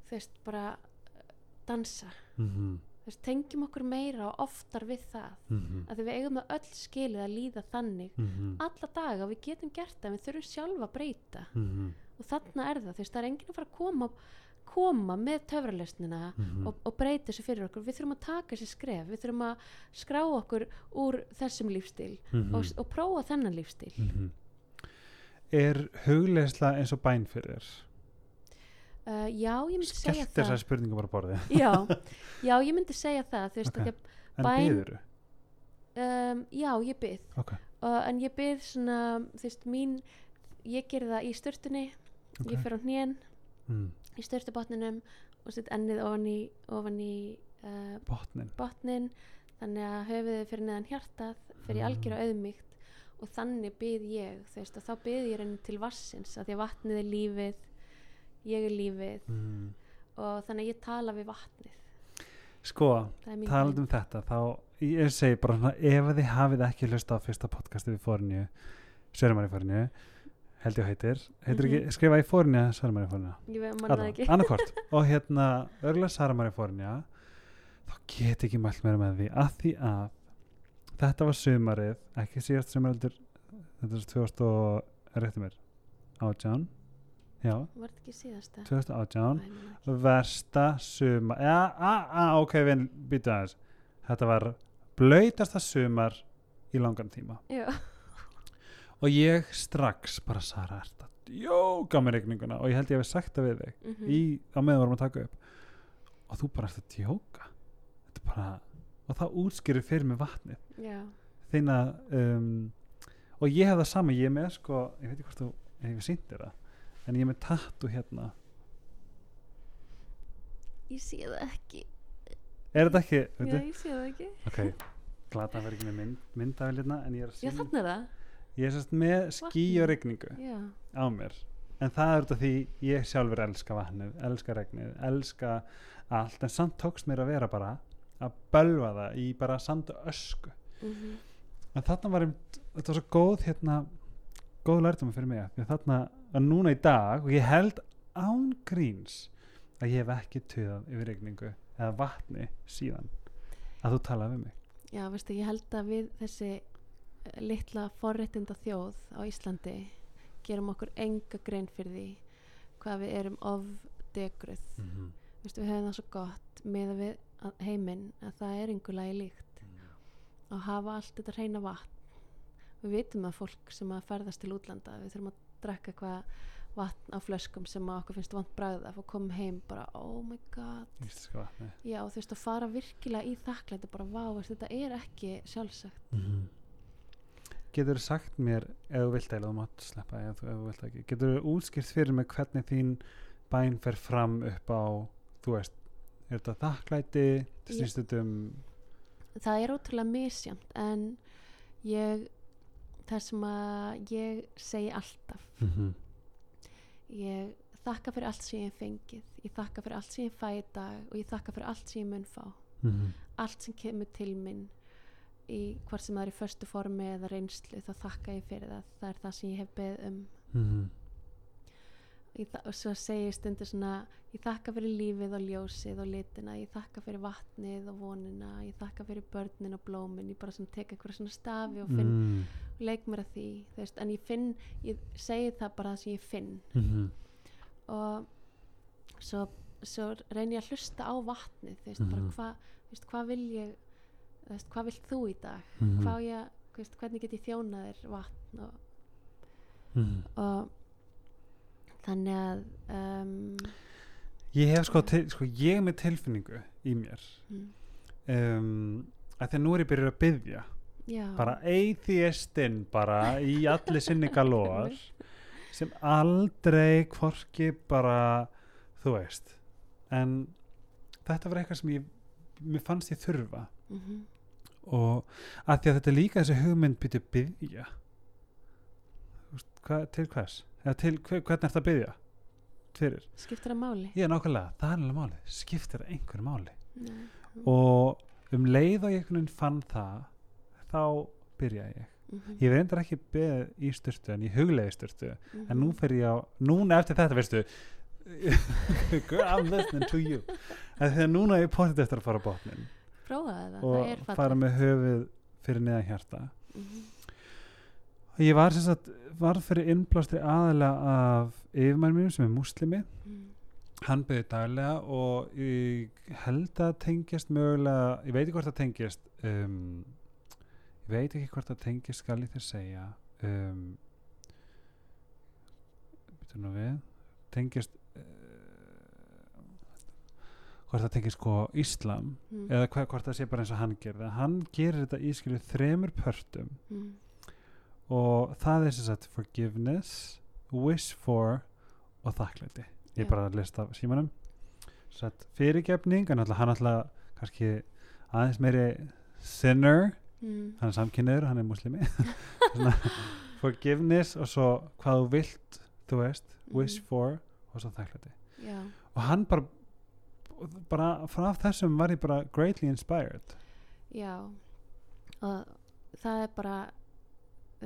þú veist, bara uh, dansa -hmm. þú veist, tengjum okkur meira og oftar við það Mm að því við eigum það öll skilið að líða þannig -hmm. alla daga og við getum gert það við þurfum sjálfa að breyta Mm og þarna er það, þú veist, það er enginn að fara að koma koma með töfralösnina -hmm. og, og breyta þessu fyrir okkur við þurfum að taka þessi skref, við þurfum að skrá okkur úr þessum lífstíl Mhm. og, og prófa þennan lífstíl -hmm. Er hugleðsla eins og bæn fyrir þér? uh, já, ég myndi segja Skellt þessari það spurningu bara á borðið já, já, ég myndi segja það þú veist, Ok. okay. En Bæn- byður um, já, ég byrð Ok, uh, en ég byrð svona, þú veist, mín ég gerði það í störtunni ok ég fer á hnén mm. í störtubotninum og sett ennið ofan í, ofan í uh, Botnin botnin þannig að höfuðið fyrir neðan hjartað fyrir Mm. algjöra auðmygt og þannig byð ég veist, og þá byð ég reyni til vassins að því að vatnið er lífið ég er lífið. Mm. og þannig að ég tala við vatnið. Sko, talað um þetta þá, ég segi bara svona ef þið hafið ekki hlusta á fyrsta podcasti við fórinu, Sverumari fórinu held ég heitir, heitir Mhm. ekki skrifa í manna það ekki. annarkort og hérna örgulega Saramari fórinu þá get ekki mælt meira með því að því að þetta var sumarið ekki síðast sumaröldur þetta er 2000 og er rétti mér? Átján? Já, var þetta ekki síðasta? 2018 Æ, ég man það ekki. versta sumar ja, a, a, ok, við býtum aðeins. Þetta var blöytasta sumar í langan tíma. Já. og ég strax bara Sara, ert að djóka með regninguna og ég held ég hef sagt það við þig Mhm. í, á meðan vorum að taka upp. Og þú bara ert að djóka? Þetta er bara og það útskýrir fyrir mig vatnið. Já, þína um, og ég hef það sama, ég er með sko ég veit ekki hvort þú, ég hef sínt þér það en ég er með tattu hérna. Ég sé það ekki. Er þetta ekki, já, ég sé það ekki. Ok, glata að vera ekki með mynd, myndafélina en ég er að já, sína þannig er það. Ég er sérst með skí og regningu já, á mér. En það er af því ég sjálfur elska vatnið, elska regnið elska allt, en samt tókst mér að vera bara að bölva það í bara sand og ösku mhm, en þarna var einmitt- þetta var svo góð hérna, góð lærdum fyrir mig að þarna, að núna í dag og ég held án gríns að ég hef ekki töðað yfir regningu eða vatni síðan að þú talaði við mig. Já, veistu, ég held að við þessi eh, litla forréttinda þjóð á Íslandi gerum okkur enga grein fyrir því hvað við erum ofdegruð mm -hmm. við hefum það svo gott með að við heiminn að það er einhver lagi líkt. Að hafa allt þetta reyna vatn. Við vitum að fólk sem að ferðast til útlanda við þurfum að drekka eitthvað vatn á flöskum sem að okkur finnst vant bragða og komum heim bara oh my god. Já þú veist að fara virkilega í þakklæti bara vá þetta er ekki sjálfsagt. Mm -hmm. getur sagt mér ef þú vilt eða þú mátt sleppa ef þú, ef þú vilt ekki. Getur þú útskýrt fyrir mig hvernig þín bæn fer fram upp á þú veist, er þetta þakklæti? Um það er ótrúlega misjamt en ég það sem að ég segi alltaf. Mm -hmm. ég þakka fyrir allt sem ég hef fengið. Ég þakka fyrir allt sem ég fæ í dag og ég þakka fyrir allt sem ég mun fá. Allt sem kemur til minn í hvort sem það er í förstu formi eða reynslu þá þakka ég fyrir það. Það er það sem ég hef beð um. Ég þa- og svo segi ég stundur svona ég þakka fyrir lífið og ljósið og litina ég þakka fyrir vatnið og vonina ég þakka fyrir börnin og blómin ég bara svona tek eitthvað svona stafi og finn mm leik mér að því veist, en ég finn, ég segi það bara það sem ég finn -hmm. og svo, svo reyni ég að hlusta á vatnið veist, bara Mhm. hvað þú veist, hvað vil ég hvað vilt þú í dag á ég, hvernig get ég þjónað þér vatn og, Mhm. og þannig að um, ég hef sko, til, sko ég með tilfinningu í mér. Mm, um, að því að nú er ég byrjuð að byggja já, bara atheistinn bara í allir sinni galóar sem aldrei hvorki bara þú veist. En þetta var eitthvað sem ég mér fannst ég þurfa. Mhm, og að því að þetta líka þessi hugmynd byrju byggja til hvers eða til hver, hvernig ert að byggja fyrir? Skiptir það máli? Ég er nákvæmlega, það er alveg máli skiptir það einhverju máli? Nei. og um leið og ég fann það þá byrjaði ég. Mhm, ég reyndar ekki beð í styrtu en ég huglega í styrtu mhm. en nú fer ég á, núna eftir þetta veistu girl I'm listening to you. En þegar núna er ég potið eftir að fara á botnin og er fara með höfuð fyrir neðan hjarta. Mhm, og ég var sem sagt var fyrir innblástri aðalega af yfirmæri mínum sem er muslimi mhm, hann byrði daglega og ég held að tengjast mögulega, ég veit ekki hvort það tengjast um, ég veit ekki hvort það tengjast skal ég þér segja um, býtum nú við tengjast uh, hvort það tengjast sko Íslam mhm, eða hvort það sé bara eins og hann gerði hann gerir þetta í skilu þremur pörtum. Mhm, og það er sem sagt forgiveness wish for og þakklæti. Ég er bara að lista símanum. Fyrirgefning en alltaf hann alltaf kannski aðeins meiri sinner. Mhm, hann er samkynniður, hann er muslimi forgiveness og svo hvað þú vilt þú veist, wish Mhm. for og svo þakklæti. Já, og hann bara bara frá þessum var ég bara greatly inspired. Já. Og það er bara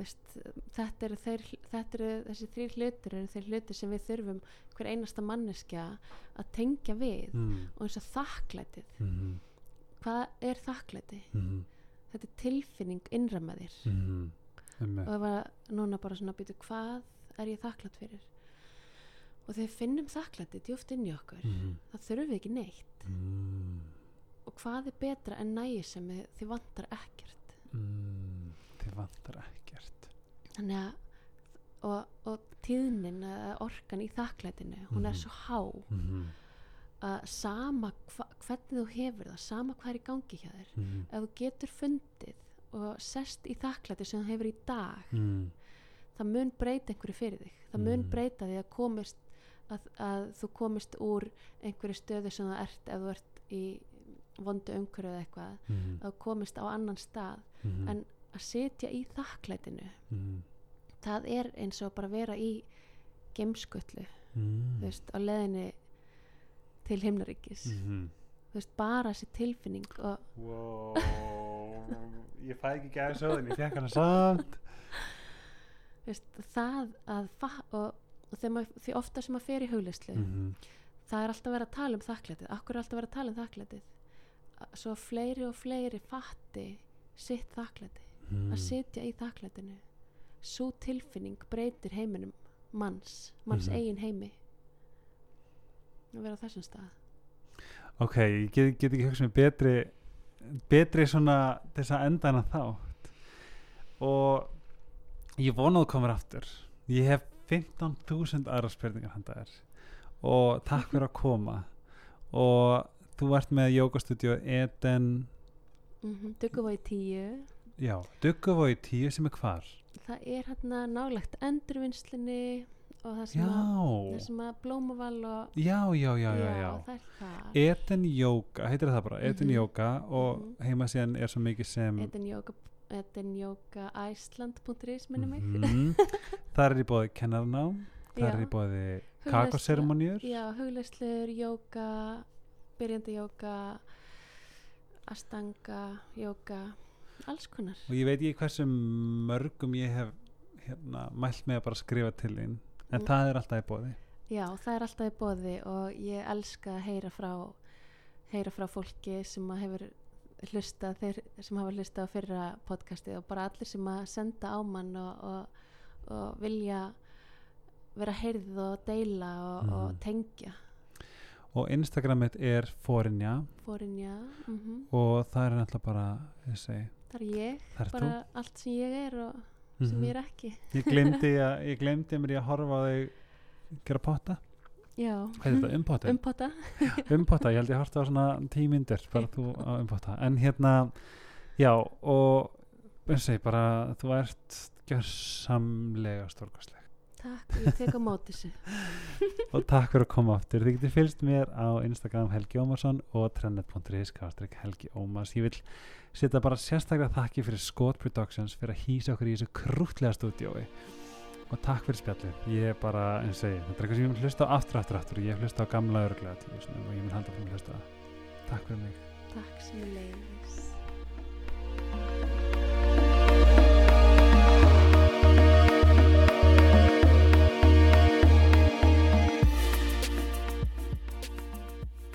veist, þetta eru þeir þetta eru þessi þrýr hlutir eru þeir hlutir sem við þurfum hver einasta manneskja að tengja við mm. og eins og þakklætið Mm hvað er þakklæti? -hmm. þetta er tilfinning innra með þér Mm -hmm. og það var núna bara svona býtu hvað er ég þakklætt fyrir og þegar finnum þakklæti djúft inn í okkur -hmm. það þurfum við ekki neitt mm. og hvað er betra en nægi sem þið, þið vantar ekkert Mm. þið vantar ekkert þannig að og, og tíðnin eða orkan í þakklætinu hún er Mhm. svo há mm -hmm. að sama hva, hvernig þú hefur það sama hvað er í gangi hjá þér Mm ef þú getur fundið og sest í þakklæti sem þú hefur í dag -hmm. það mun breyta einhverju fyrir þig það mun Mm. breyta því að komist að, að þú komist úr einhverju stöðu sem þú ert ef þú ert í vondu umhverju eða eitthvað Mm að þú komist á annan stað -hmm. en að sitja í þakklætinu. Mm. Það er eins og bara vera í þú veist, á leðinni til himnaríkis. -hmm. veist, bara þessi tilfinning wow. ég fæ ekki gæði sögðin ég fekk hana samt. Veist, það að og, og maður, því ofta sem maður fer í huglislu -hmm. það er alltaf verið að tala um þakklætið. Akkur er alltaf verið að tala um þakklætið? Svo fleiri og fleiri fatti sitt þakklæti Mm. að sitja í þakklætinu. Svo tilfinning breytir heiminum manns, manns Mhm. eigin heimi. Að vera á þessum stað. Ok, ég get, get ekki hugsað mér betri betri svona þess að enda hana þátt. Og ég vonaðu komur aftur. Ég hef 15.000 aðra spurningar handa þér. Og takk fyrir að koma. Og þú ert með jógastúdíu Eden. Mm -hmm. Duguvói 10 já, Duggavói 10 sem er hvar það er hérna nálagt endurvinnslinni og það sem, að, það sem að blómaval og já, já, já, já, já. það er það Eden Yoga, heitir það bara Eden Mhm. Yoga og Mhm. heimasíðan er svo mikið sem edenyoga.iceland.is minni mig Mhm. þar er í bóði kennarnám þar Já. er í bóði kakoseremóniur Já, hugleislur, jóka, byrjandi jóka, astanga, jóka, alls konar. og ég veit ekki hversu mörgum ég hef hérna, mælt með að bara skrifa til þín en Mm. það er alltaf í bóði Já, það er alltaf í bóði og ég elska að heyra frá, heyra frá fólki sem hefur hlusta, þeir sem hafa hlusta á fyrra podcastið og bara allir sem að senda á mann og, og, og vilja vera heyrð og deila og, Mhm. og tengja og Instagramið er forinja fórinja, mm og það er náttúrulega bara segi, það er ég, er bara allt sem ég er og þú sem Mhm. ég er ekki ég glemdi að ég glemdi mér að horfa á þig gera potta umpottin? Umpota. umpotta, ég held ég horfði á svona tímyndir bara þú á umpotta en hérna, já og eins og segi bara þú ert gjörsamlega stórkostleg Takk, ég tek á móti þessu. og takk fyrir að koma aftur. Þið getur fylgst mér á Instagram Helgi Ómarsson og trennet.is Helgi Ómars. Ég vil setja bara sérstaklega þakki fyrir Scott Productions fyrir að hýsa okkur í þessu krútlega stúdiói og takk fyrir spjallið. Ég er bara, eins og segi, þetta er eitthvað sem ég vil hlusta á aftur, aftur, aftur. Ég hlusta á gamla örglega tíu og ég vil handa fyrir að hlusta takk fyrir mig. Takk sem leiðis.